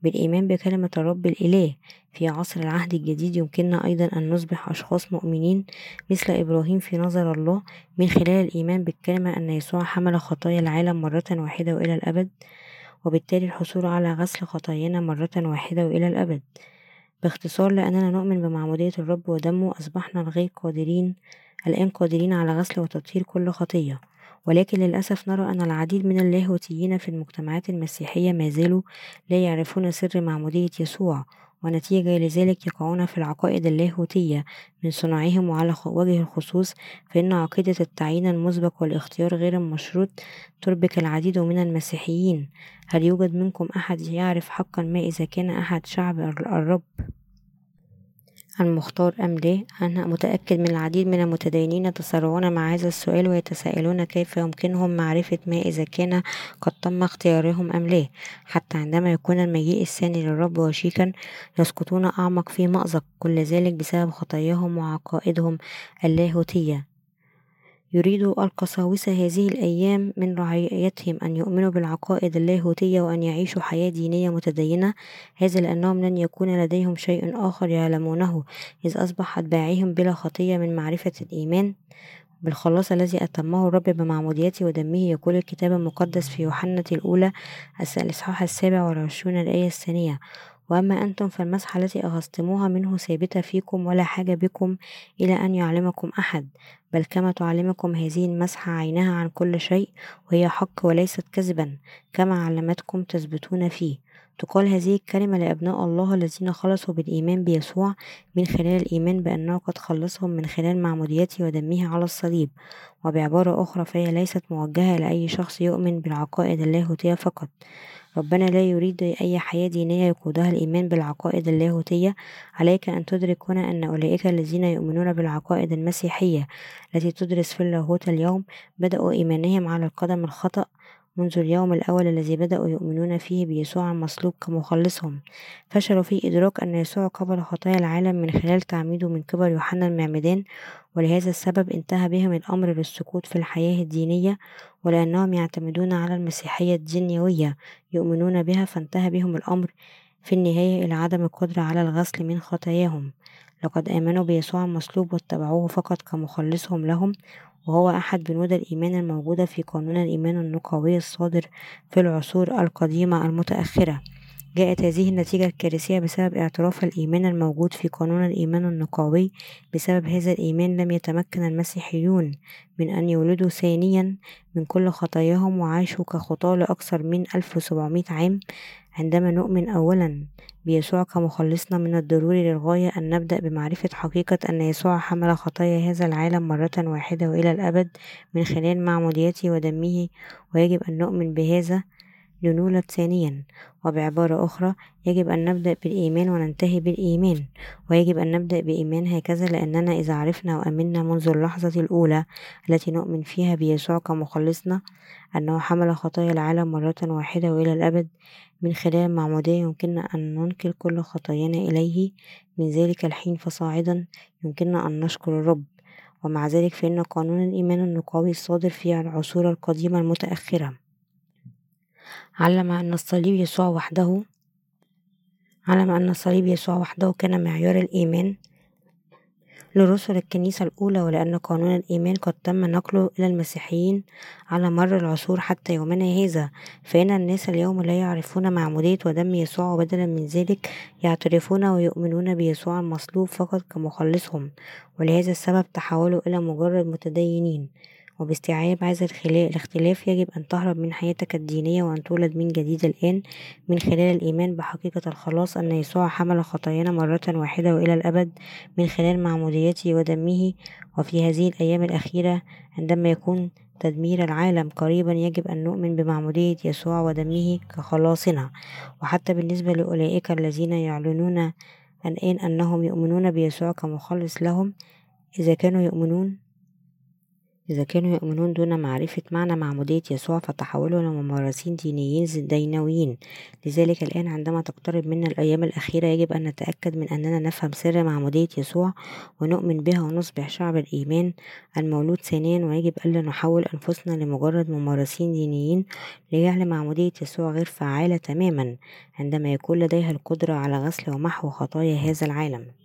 بالإيمان بكلمة الرب الإله. في عصر العهد الجديد يمكننا أيضا أن نصبح أشخاص مؤمنين مثل إبراهيم في نظر الله من خلال الإيمان بالكلمة أن يسوع حمل خطايا العالم مرة واحدة وإلى الأبد وبالتالي الحصول على غسل خطايانا مرة واحدة وإلى الأبد. باختصار لأننا نؤمن بمعمودية الرب ودمه أصبحنا الغير قادرين الآن قادرين على غسل وتطهير كل خطية. ولكن للأسف نرى أن العديد من اللاهوتيين في المجتمعات المسيحية ما زالوا لا يعرفون سر معمودية يسوع. ونتيجة لذلك يقعون في العقائد اللاهوتية من صناعهم وعلى وجه الخصوص فإن عقيدة التعيين المسبق والاختيار غير المشروط تربك العديد من المسيحيين. هل يوجد منكم أحد يعرف حقا ما إذا كان أحد شعب الرب؟ المختار أم لا أنا متأكد من العديد من المتدينين يتسارعون مع هذا السؤال ويتساءلون كيف يمكنهم معرفة ما إذا كان قد تم اختيارهم أم لا حتى عندما يكون المجيء الثاني للرب وشيكا يسقطون أعمق في مأزق كل ذلك بسبب خطاياهم وعقائدهم اللاهوتية. يريد القساوسة هذه الأيام من رعايتهم أن يؤمنوا بالعقائد اللاهوتية وأن يعيشوا حياة دينية متدينة. هذا لأنهم لن يكون لديهم شيء آخر يعلمونه إذ أصبح أتباعهم بلا خطية من معرفة الإيمان. بالخلاص الذي أتمه الرب بمعموديته ودمه يقول الكتاب المقدس في يوحنا الأولى الإصحاح السابع والعشرون الآية الثانية وأما أنتم فالمسحة التي أخذتموها منه ثابتة فيكم ولا حاجة بكم إلى أن يعلمكم أحد بل كما تعلمكم هذه المسحة عينها عن كل شيء وهي حق وليست كذبا كما علمتكم تثبتون فيه. تقال هذه الكلمة لأبناء الله الذين خلصوا بالإيمان بيسوع من خلال الإيمان بأنه قد خلصهم من خلال معموديته ودمه على الصليب. وبعبارة أخرى فهي ليست موجهة لأي شخص يؤمن بالعقائد اللاهوتية فقط. ربنا لا يريد أي حياة دينية يقودها الإيمان بالعقائد اللاهوتية. عليك أن تدرك هنا أن أولئك الذين يؤمنون بالعقائد المسيحية التي تدرس في اللاهوت اليوم بدأوا إيمانهم على القدم الخطأ. منذ اليوم الأول الذي بدأوا يؤمنون فيه بيسوع المصلوب كمخلصهم. فشلوا في إدراك أن يسوع قبل خطايا العالم من خلال تعميده من قبل يوحنا المعمدان ولهذا السبب انتهى بهم الأمر للسقوط في الحياة الدينية ولأنهم يعتمدون على المسيحية الدنيوية يؤمنون بها فانتهى بهم الأمر في النهاية إلى عدم القدرة على الغسل من خطاياهم. لقد آمنوا بيسوع المصلوب واتبعوه فقط كمخلصهم لهم وهو أحد بنود الإيمان الموجودة في قانون الإيمان النقاوي الصادر في العصور القديمة المتأخرة. جاءت هذه النتيجة الكارثية بسبب اعتراف الإيمان الموجود في قانون الإيمان النقاوي بسبب هذا الإيمان لم يتمكن المسيحيون من أن يولدوا ثانيا من كل خطاياهم وعاشوا كخطاة لأكثر من 1700 عام. عندما نؤمن أولا بيسوع كمخلصنا من الضروري للغاية أن نبدأ بمعرفة حقيقة أن يسوع حمل خطايا هذا العالم مرة واحدة وإلى الأبد من خلال معموديته ودمه ويجب أن نؤمن بهذا. لنولد ثانيا وبعبارة أخرى يجب أن نبدأ بالإيمان وننتهي بالإيمان. ويجب أن نبدأ بإيمان هكذا لأننا إذا عرفنا وأمنا منذ اللحظة الأولى التي نؤمن فيها بيسوع كمخلصنا أنه حمل خطايا العالم مرة واحدة وإلى الأبد. من خلال المعمودية يمكننا أن ننقل كل خطايانا إليه. من ذلك الحين فصاعدا يمكننا أن نشكر الرب. ومع ذلك فإن قانون الإيمان النقاوي الصادر في العصور القديمة المتأخرة. علم أن الصليب يسوع وحده علم أن الصليب يسوع وحده كان معيار الإيمان لرسل الكنيسة الأولى ولأن قانون الإيمان قد تم نقله إلى المسيحيين على مر العصور حتى يومنا هذا. فإن الناس اليوم لا يعرفون معمودية ودم يسوع وبدلا من ذلك يعترفون ويؤمنون بيسوع المصلوب فقط كمخلصهم ولهذا السبب تحولوا إلى مجرد متدينين. وباستيعاب هذا الاختلاف يجب أن تهرب من حياتك الدينية وأن تولد من جديد الآن من خلال الإيمان بحقيقة الخلاص أن يسوع حمل خطايانا مرة واحدة وإلى الأبد من خلال معموديته ودمه. وفي هذه الأيام الأخيرة عندما يكون تدمير العالم قريبا يجب أن نؤمن بمعمودية يسوع ودمه كخلاصنا. وحتى بالنسبة لأولئك الذين يعلنون الآن أنهم يؤمنون بيسوع كمخلص لهم إذا كانوا يؤمنون إذا كانوا يؤمنون دون معرفة معنى معمودية يسوع فتحولوا إلى ممارسين دينيين دينويين. لذلك الآن عندما تقترب منا الأيام الأخيرة يجب أن نتأكد من أننا نفهم سر معمودية يسوع ونؤمن بها ونصبح شعب الإيمان المولود ثانيا. ويجب ألا نحول أنفسنا لمجرد ممارسين دينيين لجعل معمودية يسوع غير فعالة تماما عندما يكون لديها القدرة على غسل ومحو خطايا هذا العالم.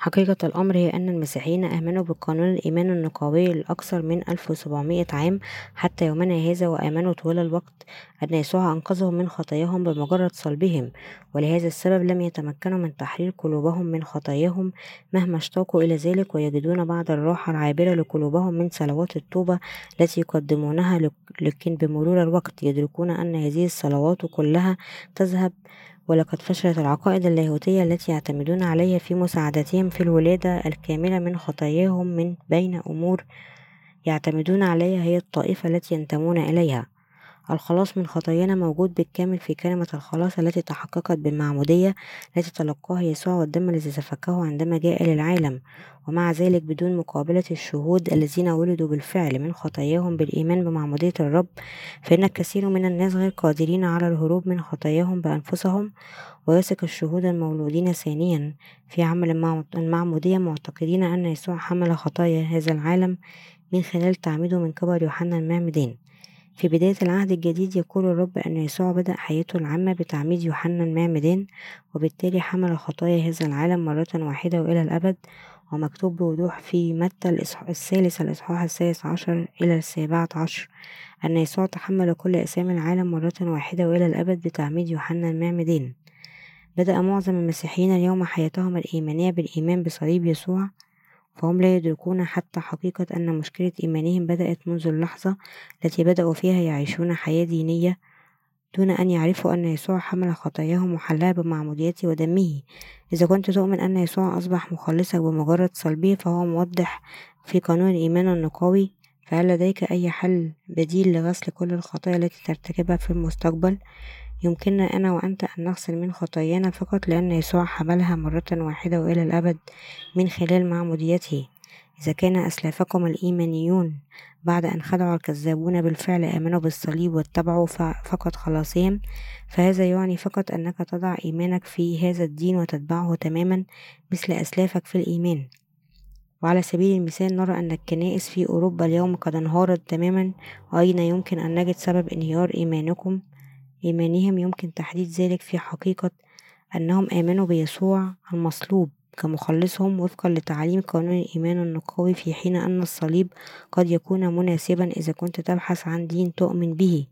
حقيقة الأمر هي أن المسيحيين آمنوا بقانون الإيمان النقاوي لأكثر من ألف وسبعمائة عام حتى يومنا هذا وآمنوا طوال الوقت أن يسوع أنقذهم من خطاياهم بمجرد صلبهم ولهذا السبب لم يتمكنوا من تحرير قلوبهم من خطاياهم مهما اشتاقوا إلى ذلك ويجدون بعض الراحة العابرة لقلوبهم من صلوات التوبة التي يقدمونها لكن بمرور الوقت يدركون أن هذه الصلوات كلها تذهب ولقد فشلت العقائد اللاهوتية التي يعتمدون عليها في مساعدتهم في الولادة الكاملة من خطاياهم من بين أمور يعتمدون عليها هي الطائفة التي ينتمون إليها. الخلاص من خطايانا موجود بالكامل في كلمة الخلاص التي تحققت بالمعمودية التي تلقاها يسوع والدم الذي سفكه عندما جاء للعالم ومع ذلك بدون مقابلة الشهود الذين ولدوا بالفعل من خطاياهم بالإيمان بمعمودية الرب فإن الكثير من الناس غير قادرين على الهروب من خطاياهم بأنفسهم ويثق الشهود المولودين ثانيا في عمل المعمودية معتقدين أن يسوع حمل خطايا هذا العالم من خلال تعميده من قبل يوحنا المعمدان في بداية العهد الجديد يقول الرب أن يسوع بدأ حياته العامة بتعميد يوحنا المعمدان وبالتالي حمل خطايا هذا العالم مرة واحدة وإلى الأبد ومكتوب بوضوح في متى الثالث الإصحاح الثالث عشر إلى السابعة عشر أن يسوع تحمل كل أسامي العالم مرة واحدة وإلى الأبد بتعميد يوحنا المعمدان بدأ معظم المسيحيين اليوم حياتهم الإيمانية بالإيمان بصليب يسوع فهم لا يدركون حتى حقيقة أن مشكلة إيمانهم بدأت منذ اللحظة التي بدأوا فيها يعيشون حياة دينية دون أن يعرفوا أن يسوع حمل خطاياهم وحلها بمعموديته ودمه. إذا كنت تؤمن أن يسوع أصبح مخلصك بمجرد صلبه فهو موضح في قانون الإيمان النقاوي فهل لديك أي حل بديل لغسل كل الخطايا التي ترتكبها في المستقبل؟ يمكننا أنا وأنت أن نغسل من خطايانا فقط لأن يسوع حملها مرة واحدة وإلى الأبد من خلال معموديته إذا كان أسلافكم الإيمانيون بعد أن خدعوا الكذابون بالفعل آمنوا بالصليب واتبعوا فقط خلاصهم فهذا يعني فقط أنك تضع إيمانك في هذا الدين وتتبعه تماما مثل أسلافك في الإيمان. وعلى سبيل المثال نرى أن الكنائس في أوروبا اليوم قد انهارت تماما وأين يمكن أن نجد سبب انهيار إيمانكم؟ إيمانهم يمكن تحديد ذلك في حقيقة أنهم آمنوا بيسوع المصلوب كمخلصهم وفقا لتعاليم قانون الإيمان النقاوي في حين أن الصليب قد يكون مناسبا إذا كنت تبحث عن دين تؤمن به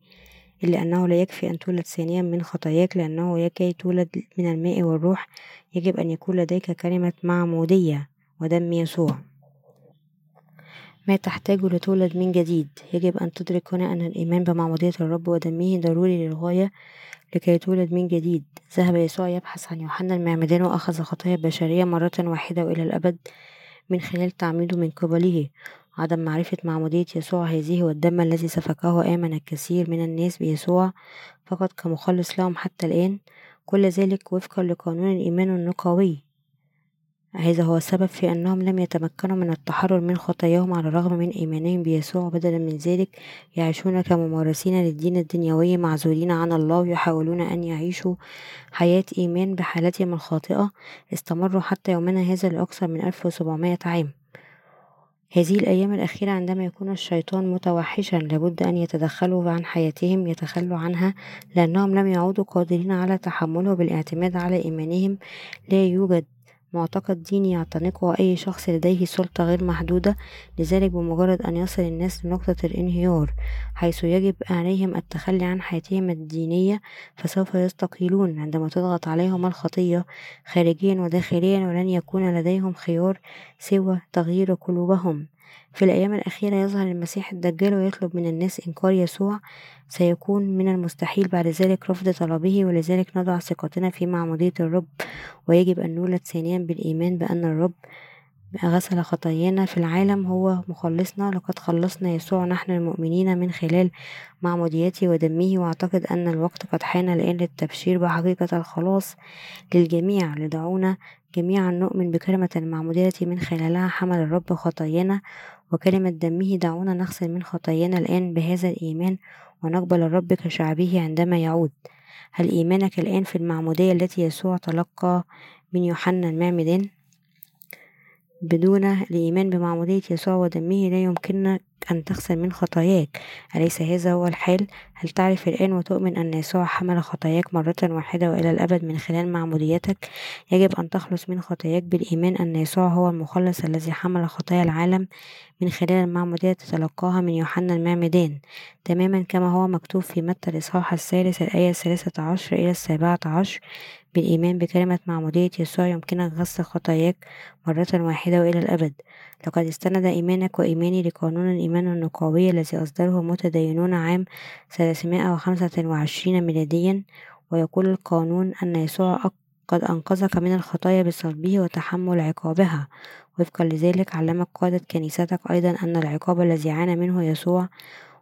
إلا أنه لا يكفي أن تولد ثانيا من خطاياك لأنه لكي تولد من الماء والروح يجب أن يكون لديك كلمة معمودية ودم يسوع. ما تحتاج لتولد من جديد. يجب أن تدرك هنا أن الإيمان بمعمودية الرب ودمه ضروري للغاية لكي تولد من جديد. ذهب يسوع يبحث عن يوحنا المعمدان وأخذ خطايا البشرية مرة واحدة وإلى الأبد من خلال تعميده من قبله. عدم معرفة معمودية يسوع هذه والدم الذي سفكه آمن الكثير من الناس بيسوع فقط كمخلص لهم حتى الآن. كل ذلك وفقا لقانون الإيمان النقاوي هذا هو السبب في أنهم لم يتمكنوا من التحرر من خطاياهم على الرغم من إيمانهم بيسوع بدلا من ذلك يعيشون كممارسين للدين الدنيوي معزولين عن الله يحاولون أن يعيشوا حياة إيمان بحالتهم الخاطئة. استمروا حتى يومنا هذا لأكثر من ألف وسبعمائة عام. هذه الأيام الأخيرة عندما يكون الشيطان متوحشا لابد أن يتدخلوا عن حياتهم يتخلوا عنها لأنهم لم يعودوا قادرين على تحمله بالإعتماد على إيمانهم. لا يوجد معتقد ديني يعتنقه أي شخص لديه سلطة غير محدودة لذلك بمجرد أن يصل الناس لنقطة الانهيار حيث يجب عليهم التخلي عن حياتهم الدينية فسوف يستقيلون عندما تضغط عليهم الخطية خارجيا وداخليا ولن يكون لديهم خيار سوى تغيير قلوبهم. في الأيام الأخيرة يظهر المسيح الدجال ويطلب من الناس إنكار يسوع سيكون من المستحيل بعد ذلك رفض طلبه ولذلك نضع ثقتنا في معمودية الرب ويجب أن نولد ثانيا بالإيمان بأن الرب غسل خطايانا في العالم هو مخلصنا لقد خلصنا يسوع نحن المؤمنين من خلال معموديته ودمه وأعتقد أن الوقت قد حان الآن للتبشير بحقيقة الخلاص للجميع لدعونا جميعا نؤمن بكلمة المعمودية من خلالها حمل الرب خطايانا وكلمة دمه دعونا نغسل من خطايانا الآن بهذا الإيمان ونقبل الرب كشعبه عندما يعود هل إيمانك الآن في المعمودية التي يسوع تلقى من يوحنا المعمدان؟ بدون الإيمان بمعمودية يسوع ودمه لا يمكنك أن تغسل من خطاياك أليس هذا هو الحال؟ هل تعرف الآن وتؤمن أن يسوع حمل خطاياك مرة واحدة وإلى الأبد من خلال معموديتك؟ يجب أن تخلص من خطاياك بالإيمان أن يسوع هو المخلص الذي حمل خطايا العالم من خلال المعمودية تتلقاها من يوحنا المعمدان تماما كما هو مكتوب في متى الإصحاح الثالث الآية الثالثة عشر إلى السابعة عشر بالإيمان بكلمة معمودية يسوع يمكنك غسل خطاياك مرة واحدة وإلى الأبد. لقد استند إيمانك وإيماني لقانون الإيمان النقاوي الذي أصدره متدينون عام 325 ميلاديا ويقول القانون أن يسوع قد أنقذك من الخطايا بصلبه وتحمل عقابها. وفقا لذلك علمك قادة كنيستك أيضا أن العقاب الذي عانى منه يسوع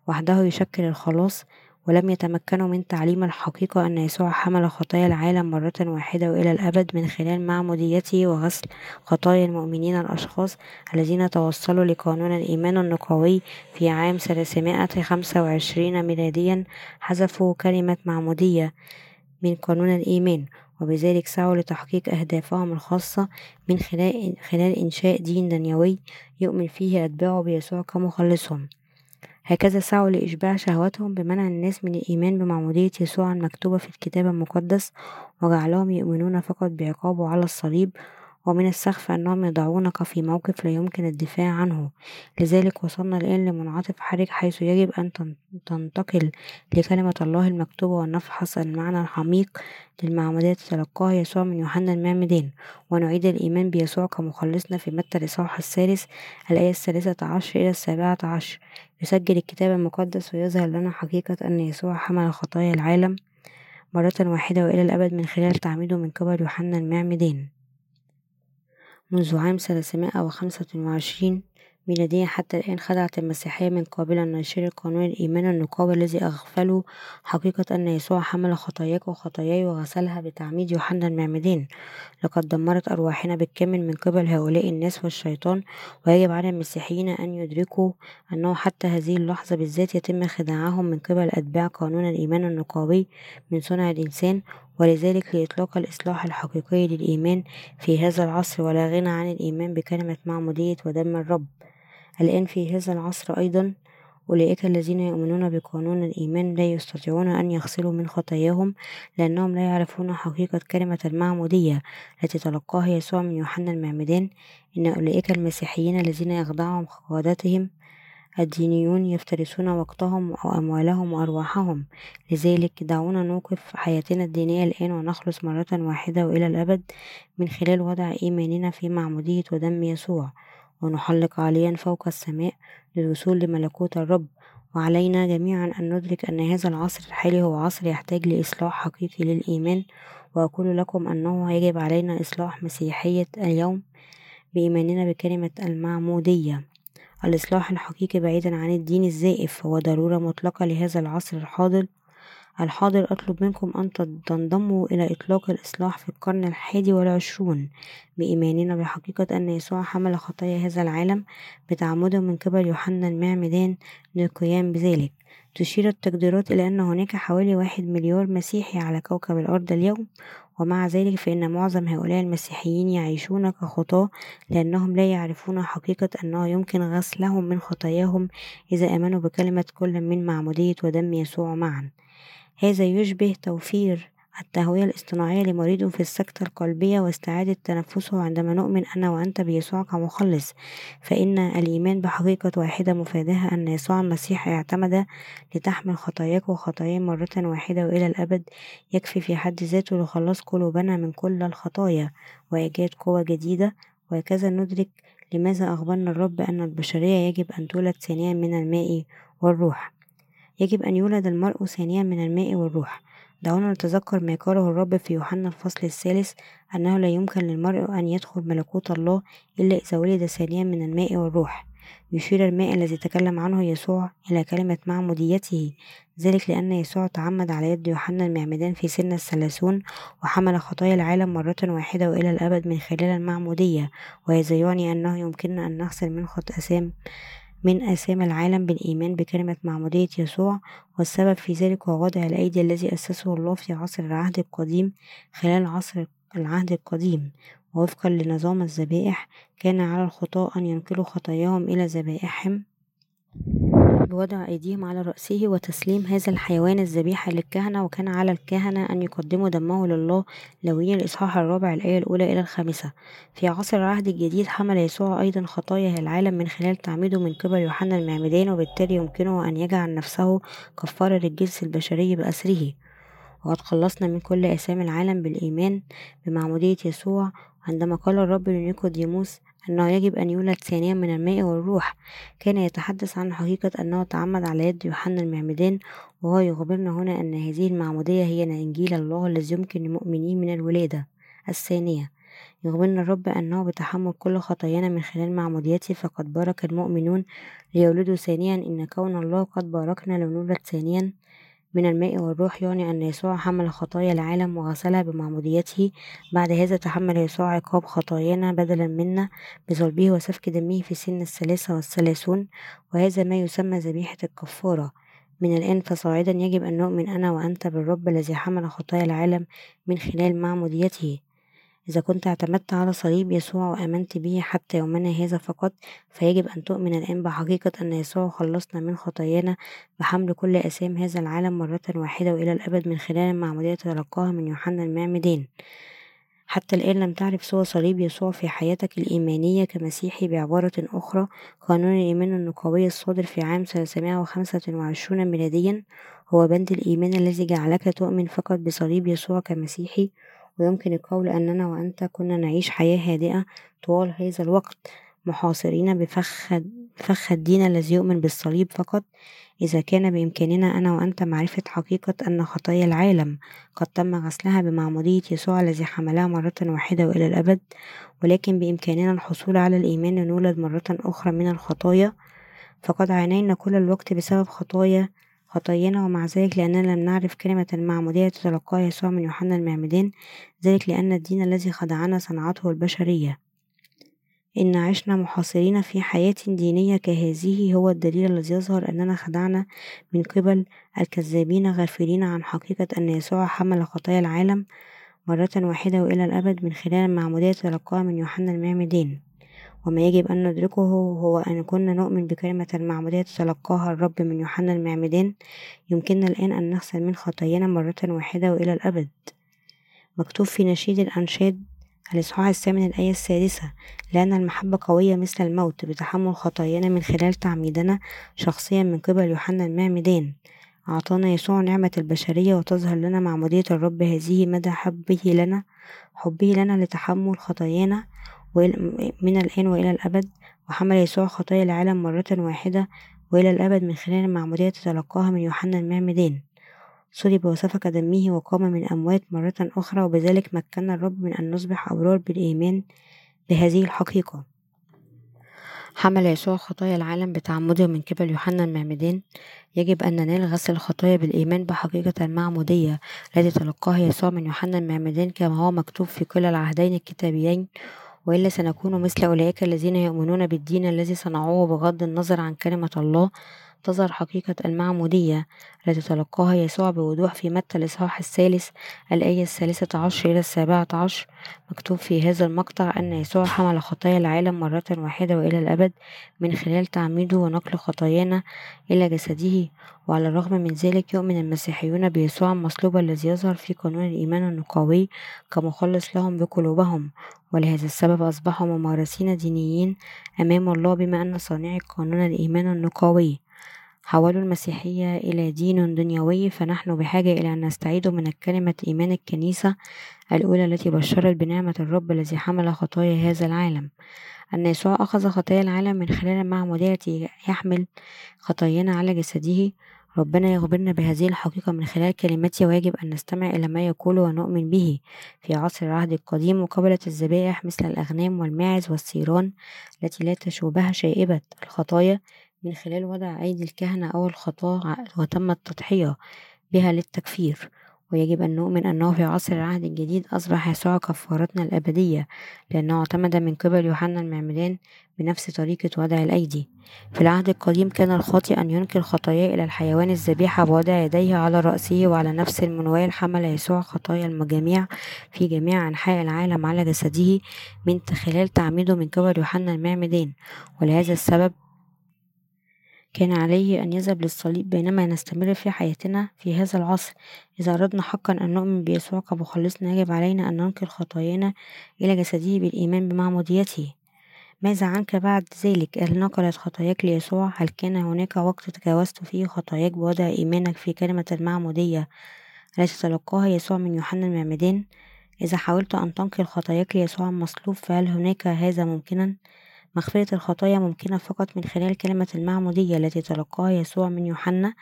وحده يشكل الخلاص ولم يتمكنوا من تعليم الحقيقة أن يسوع حمل خطايا العالم مرة واحدة وإلى الأبد من خلال معموديته وغسل خطايا المؤمنين الأشخاص الذين توصلوا لقانون الإيمان النقوي في عام 325 ميلاديا حذفوا كلمة معمودية من قانون الإيمان وبذلك سعوا لتحقيق أهدافهم الخاصة من خلال, إنشاء دين دنيوي يؤمن فيه أتباعه بيسوع كمخلصهم. هكذا سعوا لإشباع شهواتهم بمنع الناس من الإيمان بمعمودية يسوع المكتوبة في الكتاب المقدس وجعلهم يؤمنون فقط بعقابه على الصليب ومن السخف أنهم يضعونك في موقف لا يمكن الدفاع عنه. لذلك وصلنا الآن لمنعطف حرج حيث يجب أن تنتقل لكلمة الله المكتوبة ونفحص المعنى العميق للمعمودية تلقاها يسوع من يوحنا المعمدان ونعيد الإيمان بيسوع كمخلصنا في متى الإصحاح الثالث الآية الثالثة عشر إلى السابعة عشر. يسجل الكتاب المقدس ويظهر لنا حقيقة أن يسوع حمل خطايا العالم مرة واحدة وإلى الأبد من خلال تعميده من قبل يوحنا المعمدان منذ عام ثلاثمائة وخمسة وعشرين ميلاديا حتى الآن خدعت المسيحية من قابل أن يشير قانون الإيمان النقاوي الذي أغفلوا حقيقة أن يسوع حمل خطاياك وخطاياي وغسلها بتعميد يوحنا المعمدان لقد دمرت أرواحنا بالكامل من قبل هؤلاء الناس والشيطان ويجب على المسيحيين أن يدركوا أنه حتى هذه اللحظة بالذات يتم خداعهم من قبل أتباع قانون الإيمان النقاوي من صنع الإنسان ولذلك لإطلاق الإصلاح الحقيقي للإيمان في هذا العصر ولا غنى عن الإيمان بكلمة معمودية ودم الرب. الآن في هذا العصر أيضا أولئك الذين يؤمنون بقانون الإيمان لا يستطيعون أن يغسلوا من خطاياهم لأنهم لا يعرفون حقيقة كلمة المعمودية التي تلقاها يسوع من يوحنا المعمدان. إن أولئك المسيحيين الذين يخضعهم قادتهم الدينيون يفترسون وقتهم وأموالهم وأرواحهم. لذلك دعونا نوقف حياتنا الدينية الآن ونخلص مرة واحدة وإلى الأبد من خلال وضع إيماننا في معمودية ودم يسوع. ونحلق عاليا فوق السماء للوصول لملكوت الرب. وعلينا جميعا أن ندرك أن هذا العصر الحالي هو عصر يحتاج لإصلاح حقيقي للإيمان. وأقول لكم أنه يجب علينا إصلاح مسيحية اليوم بإيماننا بكلمة المعمودية. الإصلاح الحقيقي بعيدا عن الدين الزائف هو ضرورة مطلقة لهذا العصر الحاضر. الحاضر أطلب منكم أن تنضموا إلى إطلاق الإصلاح في القرن الحادي والعشرون بإيماننا بحقيقة أن يسوع حمل خطايا هذا العالم بتعمده من قبل يوحنا المعمدان للقيام بذلك. تشير التقديرات إلى أن هناك حوالي واحد مليار مسيحي على كوكب الأرض اليوم ومع ذلك فإن معظم هؤلاء المسيحيين يعيشون كخطاة لأنهم لا يعرفون حقيقة أنه يمكن غسلهم من خطاياهم إذا آمنوا بكلمة كل من معمودية ودم يسوع معا. هذا يشبه توفير التهوية الاصطناعية لمريض في السكتة القلبية واستعادة تنفسه عندما نؤمن أنا وأنت بيسوع كمخلص فإن الإيمان بحقيقة واحدة مفادها أن يسوع المسيح اعتمد لتحمل خطاياك وخطاياي مرة واحدة وإلى الأبد يكفي في حد ذاته لخلاص قلوبنا من كل الخطايا وإيجاد قوة جديدة. وهكذا ندرك لماذا أخبرنا الرب أن البشرية يجب أن تولد ثانيا من الماء والروح. يجب أن يولد المرء ثانيا من الماء والروح. دعونا نتذكر ما قاله الرب في يوحنا الفصل الثالث أنه لا يمكن للمرء أن يدخل ملكوت الله إلا إذا ولد ثانيا من الماء والروح. يشير الماء الذي تكلم عنه يسوع إلى كلمة معموديته ذلك لأن يسوع تعمد على يد يوحنا المعمدان في سن الثلاثون وحمل خطايا العالم مرة واحدة وإلى الأبد من خلال المعمودية. وهذا يعني أنه يمكننا أن نغسل من خطأ من آثام العالم بالإيمان بكلمة معمودية يسوع والسبب في ذلك هو وضع الأيدي الذي أسسه الله في عصر العهد القديم خلال عصر العهد القديم. ووفقا لنظام الذبائح كان على الخطاة أن ينقلوا خطاياهم إلى ذبائحهم. بوضع أيديهم على رأسه وتسليم هذا الحيوان الذبيحة للكهنة وكان على الكهنة أن يقدموا دمه لله لويا الإصحاح الرابع الآية الأولى إلى الخامسة. في عصر العهد الجديد حمل يسوع أيضا خطايا العالم من خلال تعميده من قبل يوحنا المعمدان وبالتالي يمكنه أن يجعل نفسه كفارة للجنس البشري بأسره. وقد خلصنا من كل آثام العالم بالإيمان بمعمودية يسوع. عندما قال الرب لنيقوديموس أنه يجب أن يولد ثانيا من الماء والروح. كان يتحدث عن حقيقة أنه تعمد على يد يوحنا المعمدان وهو يخبرنا هنا أن هذه المعمودية هي إنجيل الله الذي يمكن للمؤمنين من الولادة. الثانية يخبرنا الرب أنه بتحمل كل خطايانا من خلال معموديته فقد بارك المؤمنون ليولدوا ثانيا. إن كون الله قد باركنا لنولد ثانيا. من الماء والروح يعني أن يسوع حمل خطايا العالم وغسلها بمعموديته بعد هذا تحمل يسوع عقاب خطايانا بدلا منا بصلبه وسفك دمه في سن الثلاثة والثلاثون وهذا ما يسمى ذبيحة الكفارة. من الآن فصاعدا يجب أن نؤمن أنا وأنت بالرب الذي حمل خطايا العالم من خلال معموديته إذا كنت اعتمدت على صليب يسوع وآمنت به حتى يومنا هذا فقط فيجب أن تؤمن الآن بحقيقة أن يسوع خلصنا من خطايانا بحمل كل آثام هذا العالم مرة واحدة وإلى الأبد من خلال المعمودية تلقاها من يوحنا المعمدان حتى الآن لم تعرف سوى صليب يسوع في حياتك الإيمانية كمسيحي بعبارة أخرى قانون الإيمان النقوي الصادر في عام 325 ميلاديا هو بند الإيمان الذي جعلك تؤمن فقط بصليب يسوع كمسيحي ويمكن القول أننا وأنت كنا نعيش حياة هادئة طوال هذا الوقت محاصرين بفخ بفخ الدين الذي يؤمن بالصليب فقط. إذا كان بإمكاننا أنا وأنت معرفة حقيقة أن خطايا العالم قد تم غسلها بمعمودية يسوع الذي حملها مرة واحدة وإلى الأبد ولكن بإمكاننا الحصول على الإيمان لنولد مرة أخرى من الخطايا. فقد عانينا كل الوقت بسبب خطايا خطايانا ومع ذلك لأننا لم نعرف كلمة المعمودية تتلقاها يسوع من يوحنا المعمدان ذلك لأن الدين الذي خدعنا صنعته البشرية. إن عشنا محاصرين في حياة دينية كهذه هو الدليل الذي يظهر أننا خدعنا من قبل الكذابين غافلين عن حقيقة أن يسوع حمل خطايا العالم مرة واحدة وإلى الأبد من خلال المعمودية تلقاها من يوحنا المعمدان وما يجب أن ندركه هو أن كنا نؤمن بكلمة المعمودية تلقاها الرب من يوحنا المعمدان يمكننا الآن أن نغسل من خطايانا مرة واحدة وإلى الأبد. مكتوب في نشيد الأنشاد الإصحاح الثامن الآية السادسة لأن المحبة قوية مثل الموت بتحمل خطايانا من خلال تعميدنا شخصيا من قبل يوحنا المعمدان أعطانا يسوع نعمة البشرية وتظهر لنا معمودية الرب هذه مدى حبه لنا حبه لنا لتحمل خطايانا من الآن وإلى الأبد وحمل يسوع خطايا العالم مرة واحدة وإلى الأبد من خلال المعمودية تتلقاها من يوحنا المعمدان صلب وسفك دمه وقام من الأموات مرة أخرى وبذلك مكنا الرب من أن نصبح أبرار بالإيمان بهذه الحقيقة. حمل يسوع خطايا العالم بتعمده من قبل يوحنا المعمدان يجب أن ننال غسل الخطايا بالإيمان بحقيقة المعمودية التي تلقاها يسوع من يوحنا المعمدان كما هو مكتوب في كل العهدين الكتابيين وإلا سنكون مثل أولئك الذين يؤمنون بالدين الذي صنعوه بغض النظر عن كلمة الله تظهر حقيقة المعمودية التي تلقاها يسوع بوضوح في متى الإصحاح الثالث الآية الثالثة عشر إلى السابعة عشر. مكتوب في هذا المقطع أن يسوع حمل خطايا العالم مرة واحدة وإلى الأبد من خلال تعميده ونقل خطايانا إلى جسده وعلى الرغم من ذلك يؤمن المسيحيون بيسوع المصلوب الذي يظهر في قانون الإيمان النقاوي كمخلص لهم بقلوبهم ولهذا السبب أصبحوا ممارسين دينيين أمام الله بما أن صانعي قانون الإيمان النقاوي حولوا المسيحية إلى دين دنيوي فنحن بحاجة إلى أن نستعيد من كلمة إيمان الكنيسة الأولى التي بشرت بنعمة الرب الذي حمل خطايا هذا العالم. أن يسوع أخذ خطايا العالم من خلال المعمودية التي يحمل خطايانا على جسده. ربنا يخبرنا بهذه الحقيقة من خلال كلمته ويجب أن نستمع إلى ما يقوله ونؤمن به. في عصر العهد القديم وقبلت الذبائح مثل الأغنام والماعز والثيران التي لا تشوبها شائبة. الخطايا من خلال وضع أيدي الكهنة أو الخطاة وتم التضحية بها للتكفير ويجب أن نؤمن أنه في عصر العهد الجديد أصبح يسوع كفارتنا الأبدية لأنه اعتمد من قبل يوحنا المعمدان بنفس طريقة وضع الأيدي. في العهد القديم كان الخاطئ أن ينكر خطاياه إلى الحيوان الذبيحة بوضع يديه على رأسه وعلى نفس المنوال حمل يسوع خطايا المجاميع في جميع أنحاء العالم على جسده من خلال تعميده من قبل يوحنا المعمدان. ولهذا السبب كان عليه أن يذهب للصليب بينما نستمر في حياتنا في هذا العصر. إذا أردنا حقا أن نؤمن بيسوع كمخلصنا يجب علينا أن ننقل خطايانا إلى جسده بالإيمان بمعموديته. ماذا عنك بعد ذلك؟ هل نقلت خطاياك ليسوع؟ هل كان هناك وقت تجاوزت فيه خطاياك بوضع إيمانك في كلمة المعمودية؟ التي تلقاها يسوع من يوحنا المعمدان. إذا حاولت أن تنقل خطاياك ليسوع المصلوب فهل هناك هذا ممكنا؟ مغفرة الخطايا ممكنة فقط من خلال كلمة المعمودية التي تلقاها يسوع من يوحنا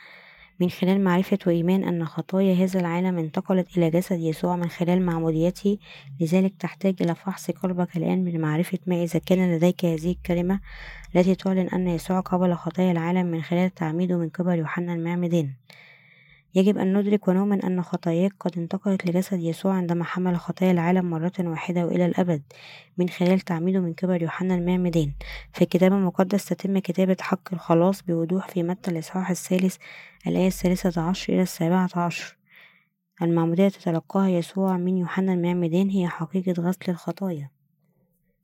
من خلال معرفة وإيمان أن خطايا هذا العالم انتقلت إلى جسد يسوع من خلال معموديته. لذلك تحتاج إلى فحص قلبك الآن لمعرفة ما إذا كان لديك هذه الكلمة التي تعلن أن يسوع قبل خطايا العالم من خلال تعميده من قبل يوحنا المعمدان يجب أن ندرك ونؤمن أن خطاياك قد انتقلت لجسد يسوع عندما حمل خطايا العالم مرة واحدة وإلى الأبد. من خلال تعميده من قبل يوحنا المعمدان في الكتاب المقدس تتم كتابة حق الخلاص بوضوح في متى الإصحاح الثالث الآية الثالثة عشر إلى السابعة عشر. المعمودية تتلقاها يسوع من يوحنا المعمدان هي حقيقة غسل الخطايا.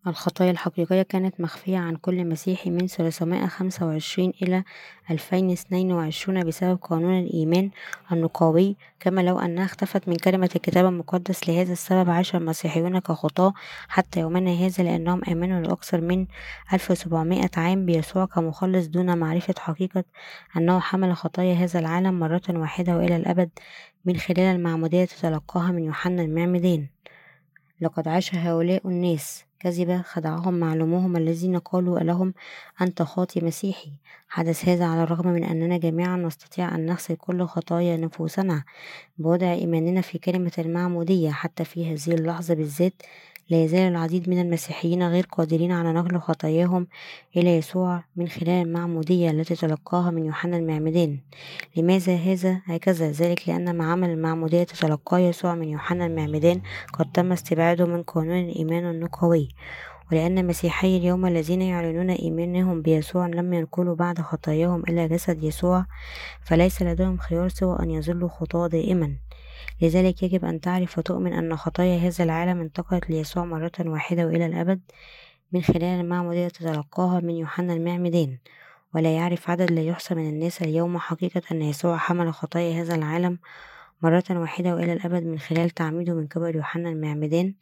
الخطايا الحقيقية كانت مخفية عن كل مسيحي من 325 إلى 2022 بسبب قانون الإيمان النقاوي كما لو أنها اختفت من كلمة الكتاب المقدس لهذا السبب عاش المسيحيون كخطاة حتى يومنا هذا لأنهم آمنوا لأكثر من 1700 عام بيسوع كمخلص دون معرفة حقيقة أنه حمل خطايا هذا العالم مرة واحدة وإلى الأبد من خلال المعمودية تتلقاها من يوحنا المعمدان لقد عاش هؤلاء الناس كذبة خدعهم معلومهم الذين قالوا لهم أنت خاطي مسيحي. حدث هذا على الرغم من أننا جميعا نستطيع أن نغسل كل خطايا نفوسنا بوضع إيماننا في كلمة المعمودية حتى في هذه اللحظة بالذات لا يزال العديد من المسيحيين غير قادرين على نقل خطاياهم إلى يسوع من خلال المعمودية التي تلقاها من يوحنا المعمدان. لماذا هذا؟ هكذا ذلك لأن مع عمل المعمودية تلقاه يسوع من يوحنا المعمدان قد تم استبعاده من قانون الإيمان النقوي ولأن مسيحي اليوم الذين يعلنون إيمانهم بيسوع لم ينقلوا بعد خطاياهم إلى جسد يسوع فليس لديهم خيار سوى أن يظلوا خطاة دائما. لذلك يجب أن تعرف وتؤمن أن خطايا هذا العالم انتقلت ليسوع مرة واحدة وإلى الأبد من خلال المعمودية تتلقاها من يوحنا المعمدان ولا يعرف عدد لا يحصى من الناس اليوم حقيقة أن يسوع حمل خطايا هذا العالم مرة واحدة وإلى الأبد من خلال تعميده من قبل يوحنا المعمدان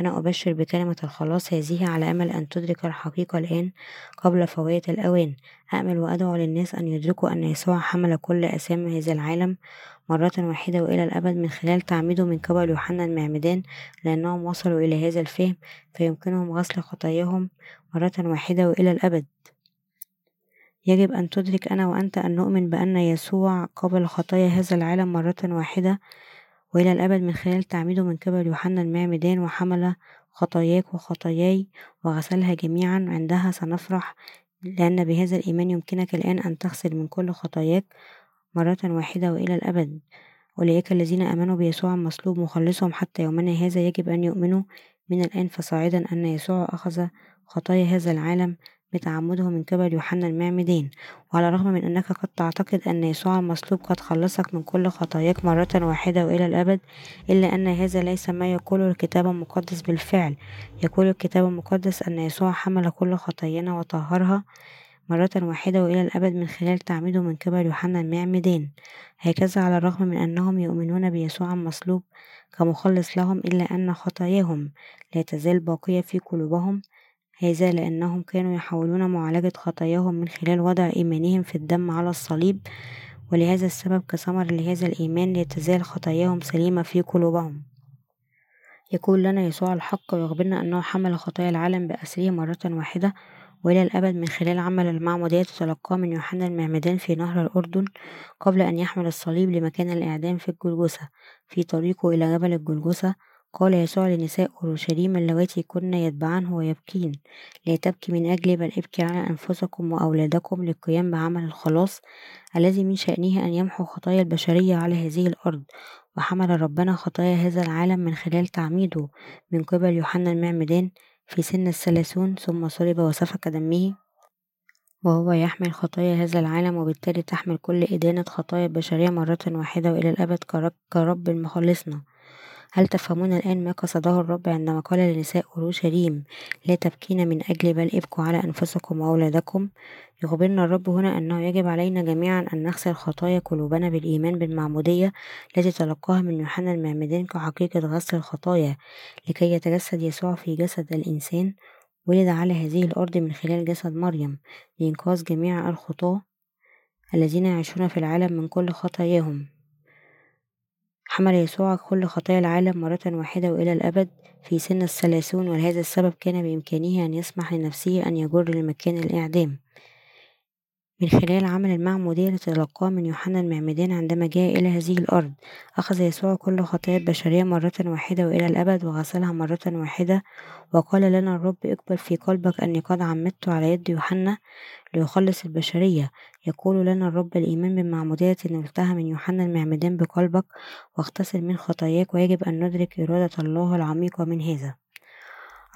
أنا أبشر بكلمة الخلاص هذه على أمل أن تدرك الحقيقة الآن قبل فوات الأوان. أأمل وأدعو للناس أن يدركوا أن يسوع حمل كل آثام هذا العالم مرة واحدة وإلى الأبد من خلال تعميده من قبل يوحنا المعمدان لأنهم وصلوا إلى هذا الفهم فيمكنهم غسل خطاياهم مرة واحدة وإلى الأبد. يجب أن تدرك أنا وأنت أن نؤمن بأن يسوع قبل خطايا هذا العالم مرة واحدة وإلى الأبد من خلال تعميده من قبل يوحنا المعمدان وحمل خطاياك وخطاياي وغسلها جميعا عندها سنفرح لأن بهذا الإيمان يمكنك الآن أن تغسل من كل خطاياك مرة واحدة وإلى الأبد. أولئك الذين آمنوا بيسوع المصلوب مخلصهم حتى يومنا هذا. يجب أن يؤمنوا من الآن فصاعدا أن يسوع أخذ خطايا هذا العالم بتعمده من قبل يوحنا المعمدان وعلى الرغم من أنك قد تعتقد أن يسوع المصلوب قد خلصك من كل خطاياك مرة واحدة وإلى الأبد إلا أن هذا ليس ما يقوله الكتاب المقدس بالفعل. يقول الكتاب المقدس أن يسوع حمل كل خطايانا وطهرها مرة واحدة وإلى الأبد من خلال تعميده من قبل يوحنا المعمدان. هكذا على الرغم من أنهم يؤمنون بيسوع المصلوب كمخلص لهم إلا أن خطاياهم لا تزال باقية في قلوبهم هذا لأنهم كانوا يحاولون معالجة خطاياهم من خلال وضع إيمانهم في الدم على الصليب ولهذا السبب كثمر لهذا الإيمان لتزال خطاياهم سليمة في قلوبهم. يقول لنا يسوع الحق ويخبرنا أنه حمل خطايا العالم بأسره مرة واحدة وإلى الأبد من خلال عمل المعمودية تتلقاه من يوحنا المعمدان في نهر الأردن قبل أن يحمل الصليب لمكان الإعدام في الجلجثة. في طريقه إلى جبل الجلجثة قال يسوع لنساء أورشليم اللواتي كن يتبعنه ويبكين لا تبكي من أجلي بل ابكي على أنفسكم وأولادكم للقيام بعمل الخلاص الذي من شأنه أن يمحو خطايا البشرية على هذه الأرض وحمل ربنا خطايا هذا العالم من خلال تعميده من قبل يوحنا المعمدان في سن الثلاثون ثم صلب وسفك دمه وهو يحمل خطايا هذا العالم وبالتالي تحمل كل إدانة خطايا البشرية مرة واحدة وإلى الأبد كرب مخلصنا هل تفهمون الآن ما قصده الرب عندما قال لنساء أورشليم لا تبكين من أجل بل ابكوا على أنفسكم وأولادكم يخبرنا الرب هنا أنه يجب علينا جميعا أن نغسل خطايا قلوبنا بالإيمان بالمعمودية التي تلقاها من يوحنا المعمدان كحقيقة غسل الخطايا لكي يتجسد يسوع في جسد الإنسان ولد على هذه الأرض من خلال جسد مريم لإنقاذ جميع الخطاة الذين يعيشون في العالم من كل خطاياهم. حمل يسوع كل خطايا العالم مرة واحدة وإلى الأبد. في سن الثلاثون ولهذا السبب كان بإمكانه أن يسمح لنفسه أن يجر لمكان الإعدام. من خلال عمل المعمودية التي تلقاه من يوحنا المعمدان عندما جاء إلى هذه الأرض. أخذ يسوع كل خطايا البشرية مرة واحدة وإلى الأبد وغسلها مرة واحدة وقال لنا الرب اقبل في قلبك أني قد عمدت على يد يوحنا ليخلص البشرية. يقول لنا الرب الإيمان بالمعمودية نلتها من يوحنا المعمدان بقلبك واغتسل من خطاياك ويجب أن ندرك إرادة الله العميقة من هذا.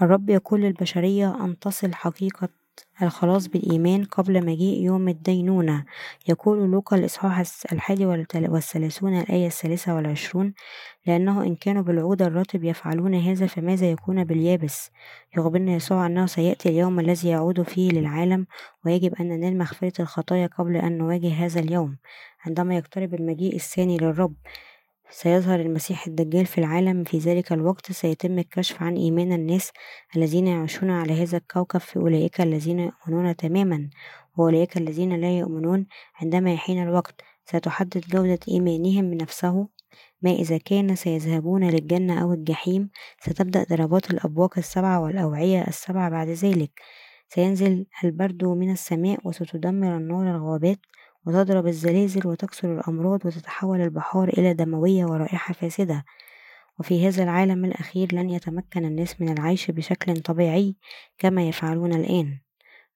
الرب يقول للبشرية أن تصل حقيقة الخلاص بالإيمان قبل مجيء يوم الدينونة؟ يقول لوقا الإصحاح الحادي والثلاثون الآية الثالثة والعشرون لأنه إن كانوا بالعود الرطب يفعلون هذا فماذا يكون باليابس؟ يخبرنا يسوع أنه سيأتي اليوم الذي يعود فيه للعالم ويجب أن ننال مغفرة الخطايا قبل أن نواجه هذا اليوم عندما يقترب المجيء الثاني للرب. سيظهر المسيح الدجال في العالم. في ذلك الوقت سيتم الكشف عن إيمان الناس الذين يعيشون على هذا الكوكب في أولئك الذين يؤمنون تماما وأولئك الذين لا يؤمنون عندما يحين الوقت. ستحدد جودة إيمانهم بنفسه. ما إذا كان سيذهبون للجنة أو الجحيم ستبدأ ضربات الأبواق السبعة والأوعية السبعة بعد ذلك. سينزل البرد من السماء وستدمر النار الغابات وتضرب الزلازل وتكسر الأمراض وتتحول البحار إلى دموية ورائحة فاسدة. وفي هذا العالم الأخير لن يتمكن الناس من العيش بشكل طبيعي كما يفعلون الآن.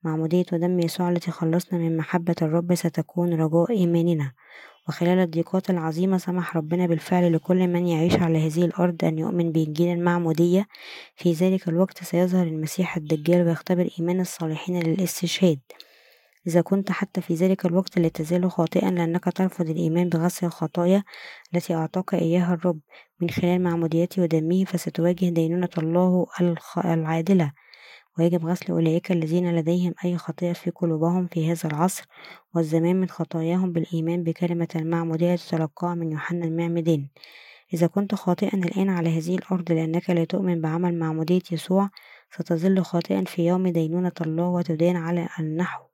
معمودية ودم يسوع التي خلصنا من محبة الرب ستكون رجاء إيماننا. وخلال الضيقات العظيمة سمح ربنا بالفعل لكل من يعيش على هذه الأرض أن يؤمن بإنجيل المعمودية في ذلك الوقت سيظهر المسيح الدجال ويختبر إيمان الصالحين للاستشهاد. إذا كنت حتى في ذلك الوقت لا تزال خاطئا لأنك ترفض الإيمان بغسل الخطايا التي أعطاك إياها الرب من خلال معموديته ودمه فستواجه دينونة الله العادلة. ويجب غسل أولئك الذين لديهم أي خطية في قلوبهم في هذا العصر والزمان من خطاياهم بالإيمان بكلمة المعمودية تتلقاها من يوحنا المعمدان إذا كنت خاطئا الآن على هذه الأرض لأنك لا تؤمن بعمل معمودية يسوع ستظل خاطئا في يوم دينونة الله وتدان على النحو.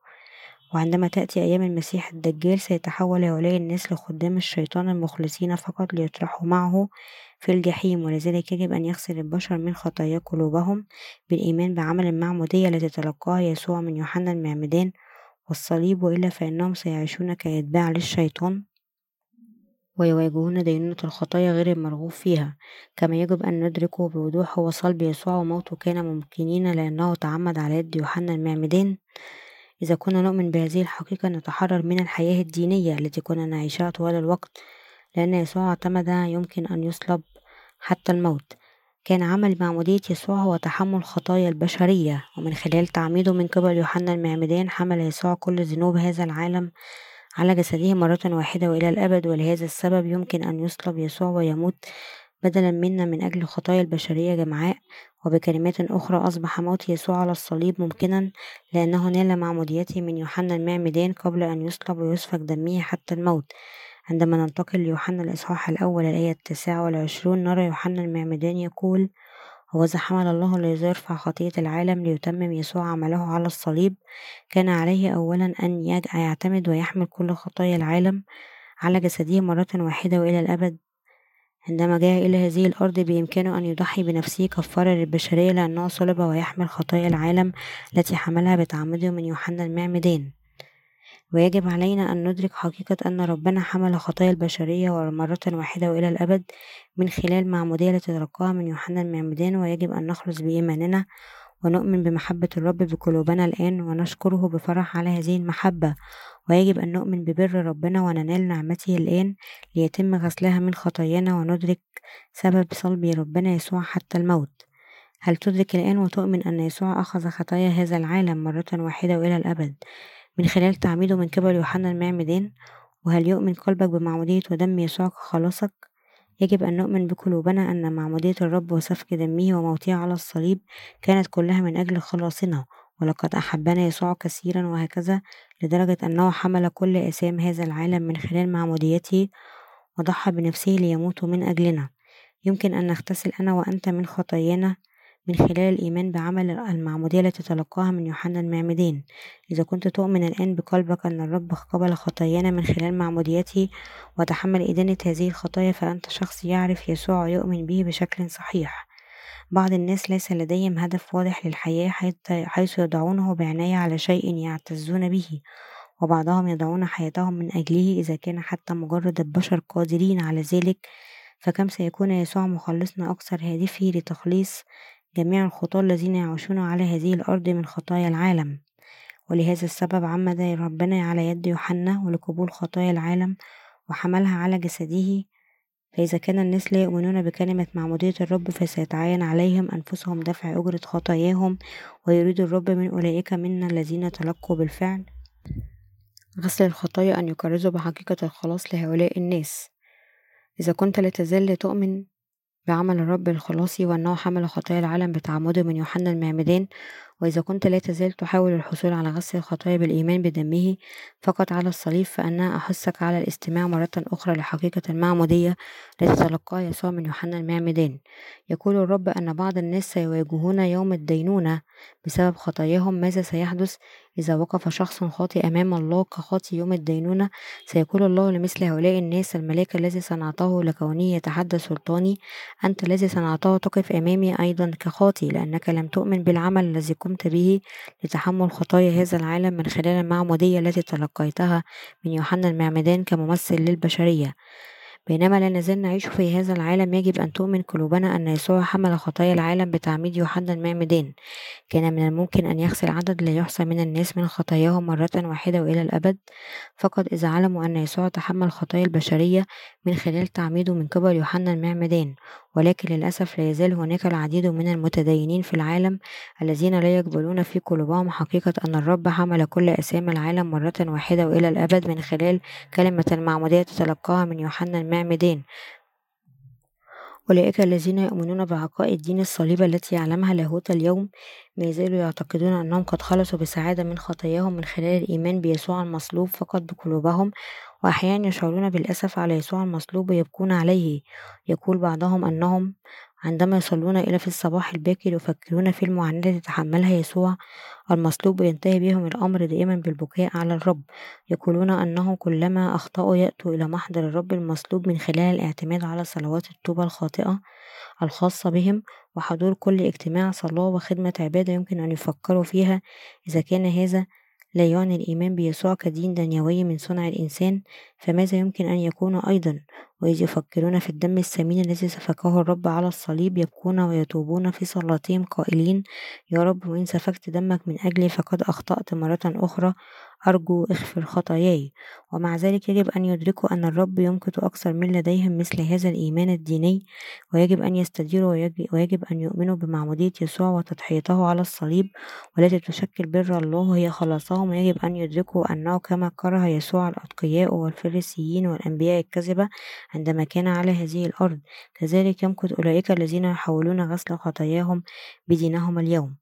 وعندما تأتي أيام المسيح الدجال سيتحول هؤلاء الناس لخدام الشيطان المخلصين فقط ليطرحوا معه في الجحيم ولذلك يجب أن يغسل البشر من خطايا قلوبهم بالإيمان بعمل المعمودية التي تلقاها يسوع من يوحنا المعمدان والصليب وإلا فإنهم سيعيشون كيتباع للشيطان ويواجهون دينونة الخطايا غير المرغوب فيها. كما يجب أن ندرك بوضوح هو صلب يسوع وموته كان ممكنين لأنه تعمد على يد يوحنا المعمدان. إذا كنا نؤمن بهذه الحقيقة نتحرر من الحياة الدينية التي كنا نعيشها طوال الوقت لأن يسوع اعتمد يمكن أن يصلب حتى الموت. كان عمل معمودية يسوع هو تحمل خطايا البشرية ومن خلال تعميده من قبل يوحنا المعمدان حمل يسوع كل ذنوب هذا العالم على جسده مرة واحدة وإلى الأبد ولهذا السبب يمكن أن يصلب يسوع ويموت بدلا منا من أجل خطايا البشرية جمعاء وبكلمات أخرى أصبح موت يسوع على الصليب ممكنا لأنه نال معموديته من يوحنا المعمدان قبل أن يصلب ويسفك دمه حتى الموت. عندما ننتقل ليوحنا الإصحاح الأول الآية التاسعة والعشرون نرى يوحنا المعمدان يقول هوذا حمل الله الذي يرفع خطية العالم ليتمم يسوع عمله على الصليب كان عليه أولا أن يعتمد ويحمل كل خطايا العالم على جسده مرة واحدة وإلى الأبد. عندما جاء إلى هذه الأرض بإمكانه أن يضحي بنفسه كفارة للبشرية لأنه صلب ويحمل خطايا العالم التي حملها بتعمده من يوحنا المعمدان ويجب علينا أن ندرك حقيقة أن ربنا حمل خطايا البشرية مرة واحدة وإلى الأبد من خلال معمودية التي تلقاها من يوحنا المعمدان ويجب أن نخلص بإيماننا ونؤمن بمحبة الرب بقلوبنا الآن ونشكره بفرح على هذه المحبة. ويجب أن نؤمن ببر ربنا وننال نعمته الآن ليتم غسلها من خطايانا وندرك سبب صلب ربنا يسوع حتى الموت. هل تدرك الآن وتؤمن أن يسوع أخذ خطايا هذا العالم مرة واحدة وإلى الأبد؟ من خلال تعميده من قبل يوحنا المعمدان وهل يؤمن قلبك بمعمودية ودم يسوع كخلاصك يجب أن نؤمن بقلوبنا أن معمودية الرب وسفك دمه وموته على الصليب كانت كلها من أجل خلاصنا ولقد أحبنا يسوع كثيرا وهكذا لدرجة أنه حمل كل آثام هذا العالم من خلال معموديته وضحى بنفسه ليموت من أجلنا. يمكن أن نغتسل أنا وأنت من خطايانا من خلال الإيمان بعمل المعمودية التي تلقاها من يوحنا المعمدان إذا كنت تؤمن الآن بقلبك أن الرب قبل خطايانا من خلال معموديته وتحمل إدانة هذه الخطايا فأنت شخص يعرف يسوع ويؤمن به بشكل صحيح. بعض الناس ليس لديهم هدف واضح للحياة حيث يضعونه بعناية على شيء يعتزون به وبعضهم يضعون حياتهم من أجله إذا كان حتى مجرد البشر قادرين على ذلك. فكم سيكون يسوع مخلصنا أكثر هادفه لتخليص جميع الخطاة الذين يعيشون على هذه الأرض من خطايا العالم. ولهذا السبب عمد ربنا على يد يوحنا ولقبول خطايا العالم وحملها على جسده. فإذا كان الناس لا يؤمنون بكلمة معمودية الرب فسيتعين عليهم أنفسهم دفع أجرة خطاياهم ويريد الرب من أولئك منا الذين تلقوا بالفعل. غسل الخطايا أن يكرزوا بحقيقة الخلاص لهؤلاء الناس. إذا كنت لا تزال تؤمن بعمل الرب الخلاصي وأنه حمل خطايا العالم بتعمده من يوحنا المعمدان وإذا كنت لا تزال تحاول الحصول على غسل الخطايا بالإيمان بدمه فقط على الصليب فأنا أحثك على الاستماع مرة أخرى لحقيقة المعمودية التي تلقاها يسوع من يوحنا المعمدان. يقول الرب أن بعض الناس سيواجهون يوم الدينونة بسبب خطاياهم ماذا سيحدث؟ إذا وقف شخص خاطئ أمام الله كخاطئ يوم الدينونة سيقول الله لمثل هؤلاء الناس الملاك الذي صنعته لكونه يتحدى سلطاني أنت الذي صنعته تقف أمامي أيضا كخاطئ لأنك لم تؤمن بالعمل الذي قمت به لتحمل خطايا هذا العالم من خلال المعمودية التي تلقيتها من يوحنا المعمدان كممثل للبشرية. بينما لا نزال نعيش في هذا العالم يجب أن تؤمن قلوبنا أن يسوع حمل خطايا العالم بتعميد يوحنا المعمدان كان من الممكن أن يغسل عدد لا يحصى من الناس من خطاياهم مرة واحدة وإلى الأبد. فقط إذا علموا أن يسوع تحمل خطايا البشرية من خلال تعميده من قبل يوحنا المعمدان ولكن للأسف لا يزال هناك العديد من المتدينين في العالم الذين لا يقبلون في قلوبهم حقيقة أن الرب حمل كل أسام العالم مرة واحدة وإلى الأبد من خلال كلمة المعمودية تلقاها من يوحنا المعمدان أولئك الذين يؤمنون بعقائد دين الصليب التي يعلمها لاهوت اليوم ما يزالوا يعتقدون أنهم قد خلصوا بسعادة من خطاياهم من خلال الإيمان بيسوع المصلوب فقط بقلوبهم وأحيانا يشعرون بالأسف على يسوع المصلوب ويبكون عليه. يقول بعضهم أنهم عندما يصلون إلى في الصباح الباكر يفكرون في المعاناة التي تحملها يسوع المصلوب وينتهي بهم الأمر دائما بالبكاء على الرب. يقولون أنه كلما أخطأوا يأتوا إلى محضر الرب المصلوب من خلال الاعتماد على صلوات التوبة الخاطئة الخاصة بهم وحضور كل اجتماع صلاة وخدمة عبادة يمكن أن يفكروا فيها إذا كان هذا لا يعني الإيمان بيسوع كدين دنيوي من صنع الإنسان فماذا يمكن أن يكون أيضا؟ وإذ يفكرون في الدم الثمين الذي سفكه الرب على الصليب يبكون ويتوبون في صلاتهم قائلين يا رب وإن سفكت دمك من أجلي فقد أخطأت مرة أخرى. أرجو اغفر خطاياي ومع ذلك يجب أن يدركوا أن الرب يمكث أكثر من لديهم مثل هذا الإيمان الديني ويجب أن يستديروا ويجب أن يؤمنوا بمعمودية يسوع وتضحيته على الصليب والتي تشكل بر الله هي خلاصهم. ويجب أن يدركوا أنه كما كره يسوع الأتقياء والفريسيين والأنبياء الكذبة عندما كان على هذه الأرض كذلك يمكث أولئك الذين يحاولون غسل خطاياهم بدينهم اليوم.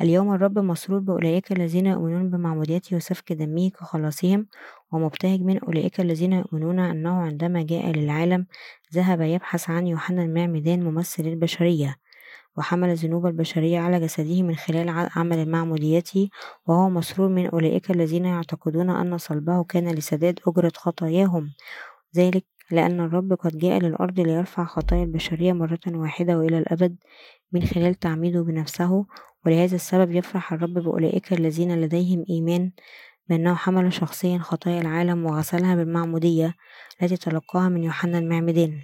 اليوم الرب مسرور بأولئك الذين يؤمنون بمعموديته وسفك دمه كخلاصهم ومبتهج من أولئك الذين يؤمنون أنه عندما جاء للعالم ذهب يبحث عن يوحنا المعمدان ممثل البشرية وحمل ذنوب البشرية على جسده من خلال عمل معموديته وهو مسرور من أولئك الذين يعتقدون أن صلبه كان لسداد أجرة خطاياهم. ذلك لأن الرب قد جاء للأرض ليرفع خطايا البشرية مرة واحدة وإلى الأبد. من خلال تعميده بنفسه ولهذا السبب يفرح الرب بأولئك الذين لديهم إيمان بأنه حمل شخصيا خطايا العالم وغسلها بالمعمودية التي تلقاها من يوحنا المعمدان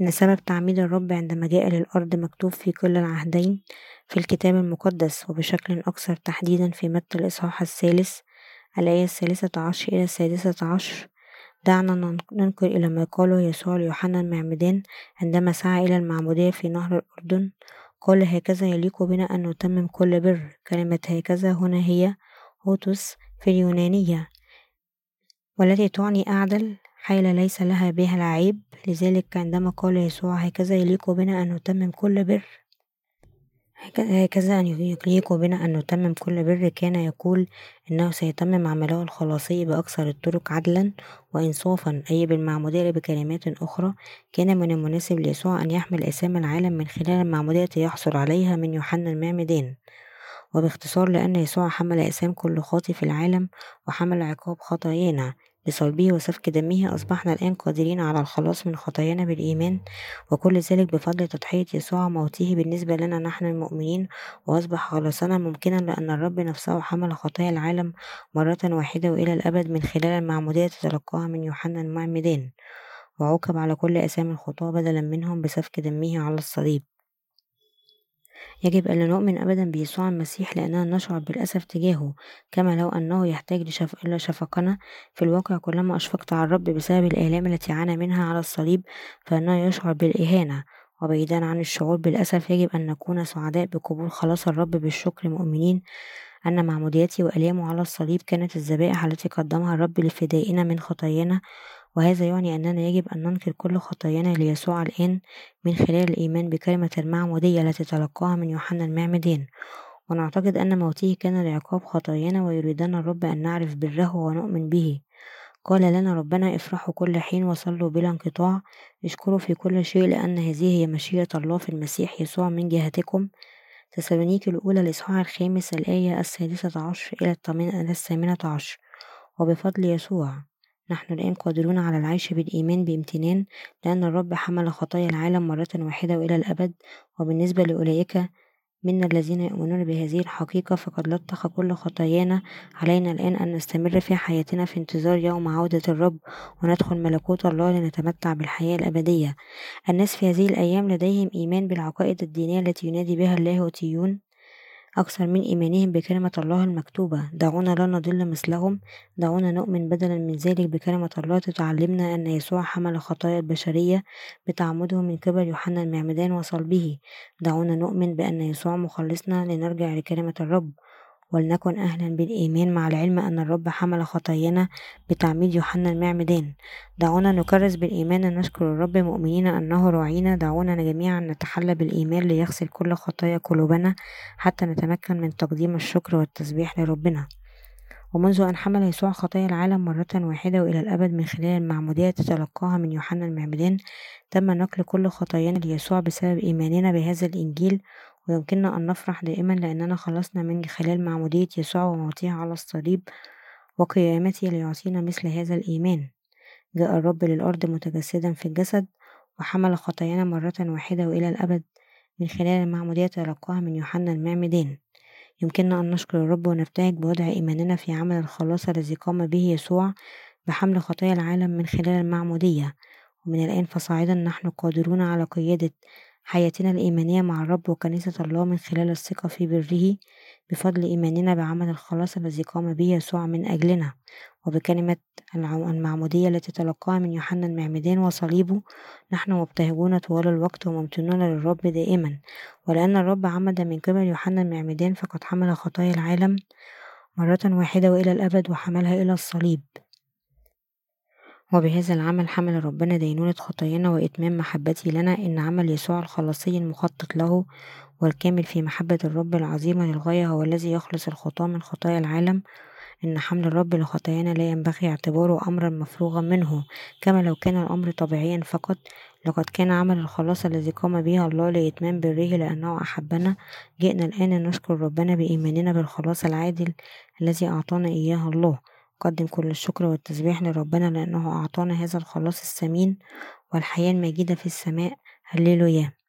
إن سبب تعميد الرب عندما جاء للأرض مكتوب في كل العهدين في الكتاب المقدس وبشكل أكثر تحديدا في متى الإصحاح الثالث الآية الثالثة عشر إلى السادسة عشر دعنا ننقل إلى ما قاله يسوع ليوحنا المعمدان عندما سعى إلى المعمودية في نهر الأردن. قال هكذا يليق بنا أن نتمم كل بر. كلمة هكذا هنا هي هوتوس في اليونانية والتي تعني أعدل حيل ليس لها بها العيب. لذلك عندما قال يسوع هكذا يليق بنا أن نتمم كل بر هكذا أن يليق بنا أن نتمم كل بر كان يقول إنه سيتمم عمله الخلاصي بأكثر الطرق عدلا وإنصافا أي بالمعمودية بكلمات أخرى كان من المناسب ليسوع أن يحمل أسام العالم من خلال المعمودية يحصل عليها من يوحنا المعمدان. وباختصار لأن يسوع حمل أسام كل خاطي في العالم وحمل عقاب خطايانا بصلبه وسفك دمه أصبحنا الآن قادرين على الخلاص من خطايانا بالإيمان وكل ذلك بفضل تضحية يسوع موته بالنسبة لنا نحن المؤمنين وأصبح خلاصنا ممكنا لأن الرب نفسه حمل خطايا العالم مرة واحدة وإلى الأبد من خلال المعمودية تتلقاها من يوحنا المعمدان. وعوقب على كل أسامي الخطاة بدلا منهم بسفك دمه على الصليب. يجب ألا نؤمن أبدا بيسوع المسيح لأننا نشعر بالأسف تجاهه كما لو أنه يحتاج لشف... إلى شفقنا في الواقع كلما أشفقت على الرب بسبب الآلام التي عانى منها على الصليب فإنه يشعر بالإهانة. وبعيدا عن الشعور بالأسف يجب أن نكون سعداء بقبول خلاص الرب بالشكر مؤمنين أن معموديته وآلامه على الصليب كانت الذبائح التي قدمها الرب لفدائنا من خطايانا. وهذا يعني أننا يجب أن ننكر كل خطايانا ليسوع الآن من خلال الإيمان بكلمة المعمودية التي تلقاها من يوحنا المعمدان ونعتقد أن موته كان لعقاب خطايانا ويريدنا الرب أن نعرف بره ونؤمن به. قال لنا ربنا افرحوا كل حين وصلوا بلا انقطاع. اشكروا في كل شيء لأن هذه هي مشيئة الله في المسيح يسوع من جهتكم. تسالونيكي الأولى الإصحاح الخامس الآية السادسة عشر إلى الثامنة عشر. وبفضل يسوع. نحن الآن قادرون على العيش بالإيمان بامتنان لأن الرب حمل خطايا العالم مرة واحدة وإلى الأبد. وبالنسبة لأولئك منا الذين يؤمنون بهذه الحقيقة فقد لطخ كل خطايانا علينا الآن أن نستمر في حياتنا في انتظار يوم عودة الرب وندخل ملكوت الله لنتمتع بالحياة الأبدية. الناس في هذه الأيام لديهم إيمان بالعقائد الدينية التي ينادي بها اللاهوتيون أكثر من إيمانهم بكلمة الله المكتوبة. دعونا لا نضل مثلهم. دعونا نؤمن بدلا من ذلك بكلمة الله تتعلمنا أن يسوع حمل خطايا البشرية بتعمده من قبل يوحنا المعمدان وصلبه. دعونا نؤمن بأن يسوع مخلصنا لنرجع لكلمة الرب. ولنكن أهلا بالإيمان مع العلم أن الرب حمل خطايانا بتعميد يوحنا المعمدان. دعونا نكرس بالإيمان نشكر الرب مؤمنين أنه راعينا. دعونا جميعا نتحلى بالإيمان ليغسل كل خطايا قلوبنا حتى نتمكن من تقديم الشكر والتسبيح لربنا. ومنذ أن حمل يسوع خطايا العالم مرة واحدة وإلى الأبد من خلال المعمودية تتلقاها من يوحنا المعمدان تم نقل كل خطايانا ليسوع بسبب إيماننا بهذا الإنجيل ويمكننا أن نفرح دائما لأننا خلصنا من خلال معمودية يسوع وموته على الصليب وقيامته ليعطينا مثل هذا الإيمان. جاء الرب للأرض متجسدا في الجسد وحمل خطايانا مرة واحدة وإلى الأبد من خلال المعمودية تلقاها من يوحنا المعمدان يمكننا أن نشكر الرب ونبتهج بوضع إيماننا في عمل الخلاص الذي قام به يسوع بحمل خطايا العالم من خلال المعمودية. ومن الآن فصاعدا نحن قادرون على قيادة حياتنا الإيمانية مع الرب وكنيسة الله من خلال الثقة في بره بفضل إيماننا بعمل الخلاص الذي قام به يسوع من أجلنا وبكلمة المعمودية التي تلقاها من يوحنا المعمدان وصليبه نحن مبتهجون طوال الوقت وممتنون للرب دائما. ولأن الرب عمد من قبل يوحنا المعمدان فقد حمل خطايا العالم مرة واحدة وإلى الأبد وحملها إلى الصليب. وبهذا العمل حمل ربنا دينونة خطايانا وإتمام محبته لنا إن عمل يسوع الخلاصي المخطط له والكامل في محبة الرب العظيمة للغاية هو الذي يخلص الخطاة من خطايا العالم. إن حمل الرب لخطايانا لا ينبغي اعتباره أمرا مفروغا منه كما لو كان الأمر طبيعيا فقط. لقد كان عمل الخلاص الذي قام به الله لإتمام بره لأنه أحبنا. جئنا الآن نشكر ربنا بإيماننا بالخلاص العادل الذي أعطانا إياه الله. قدم كل الشكر والتسبيح لربنا لأنه أعطانا هذا الخلاص الثمين والحياة المجيدة في السماء. هللويا.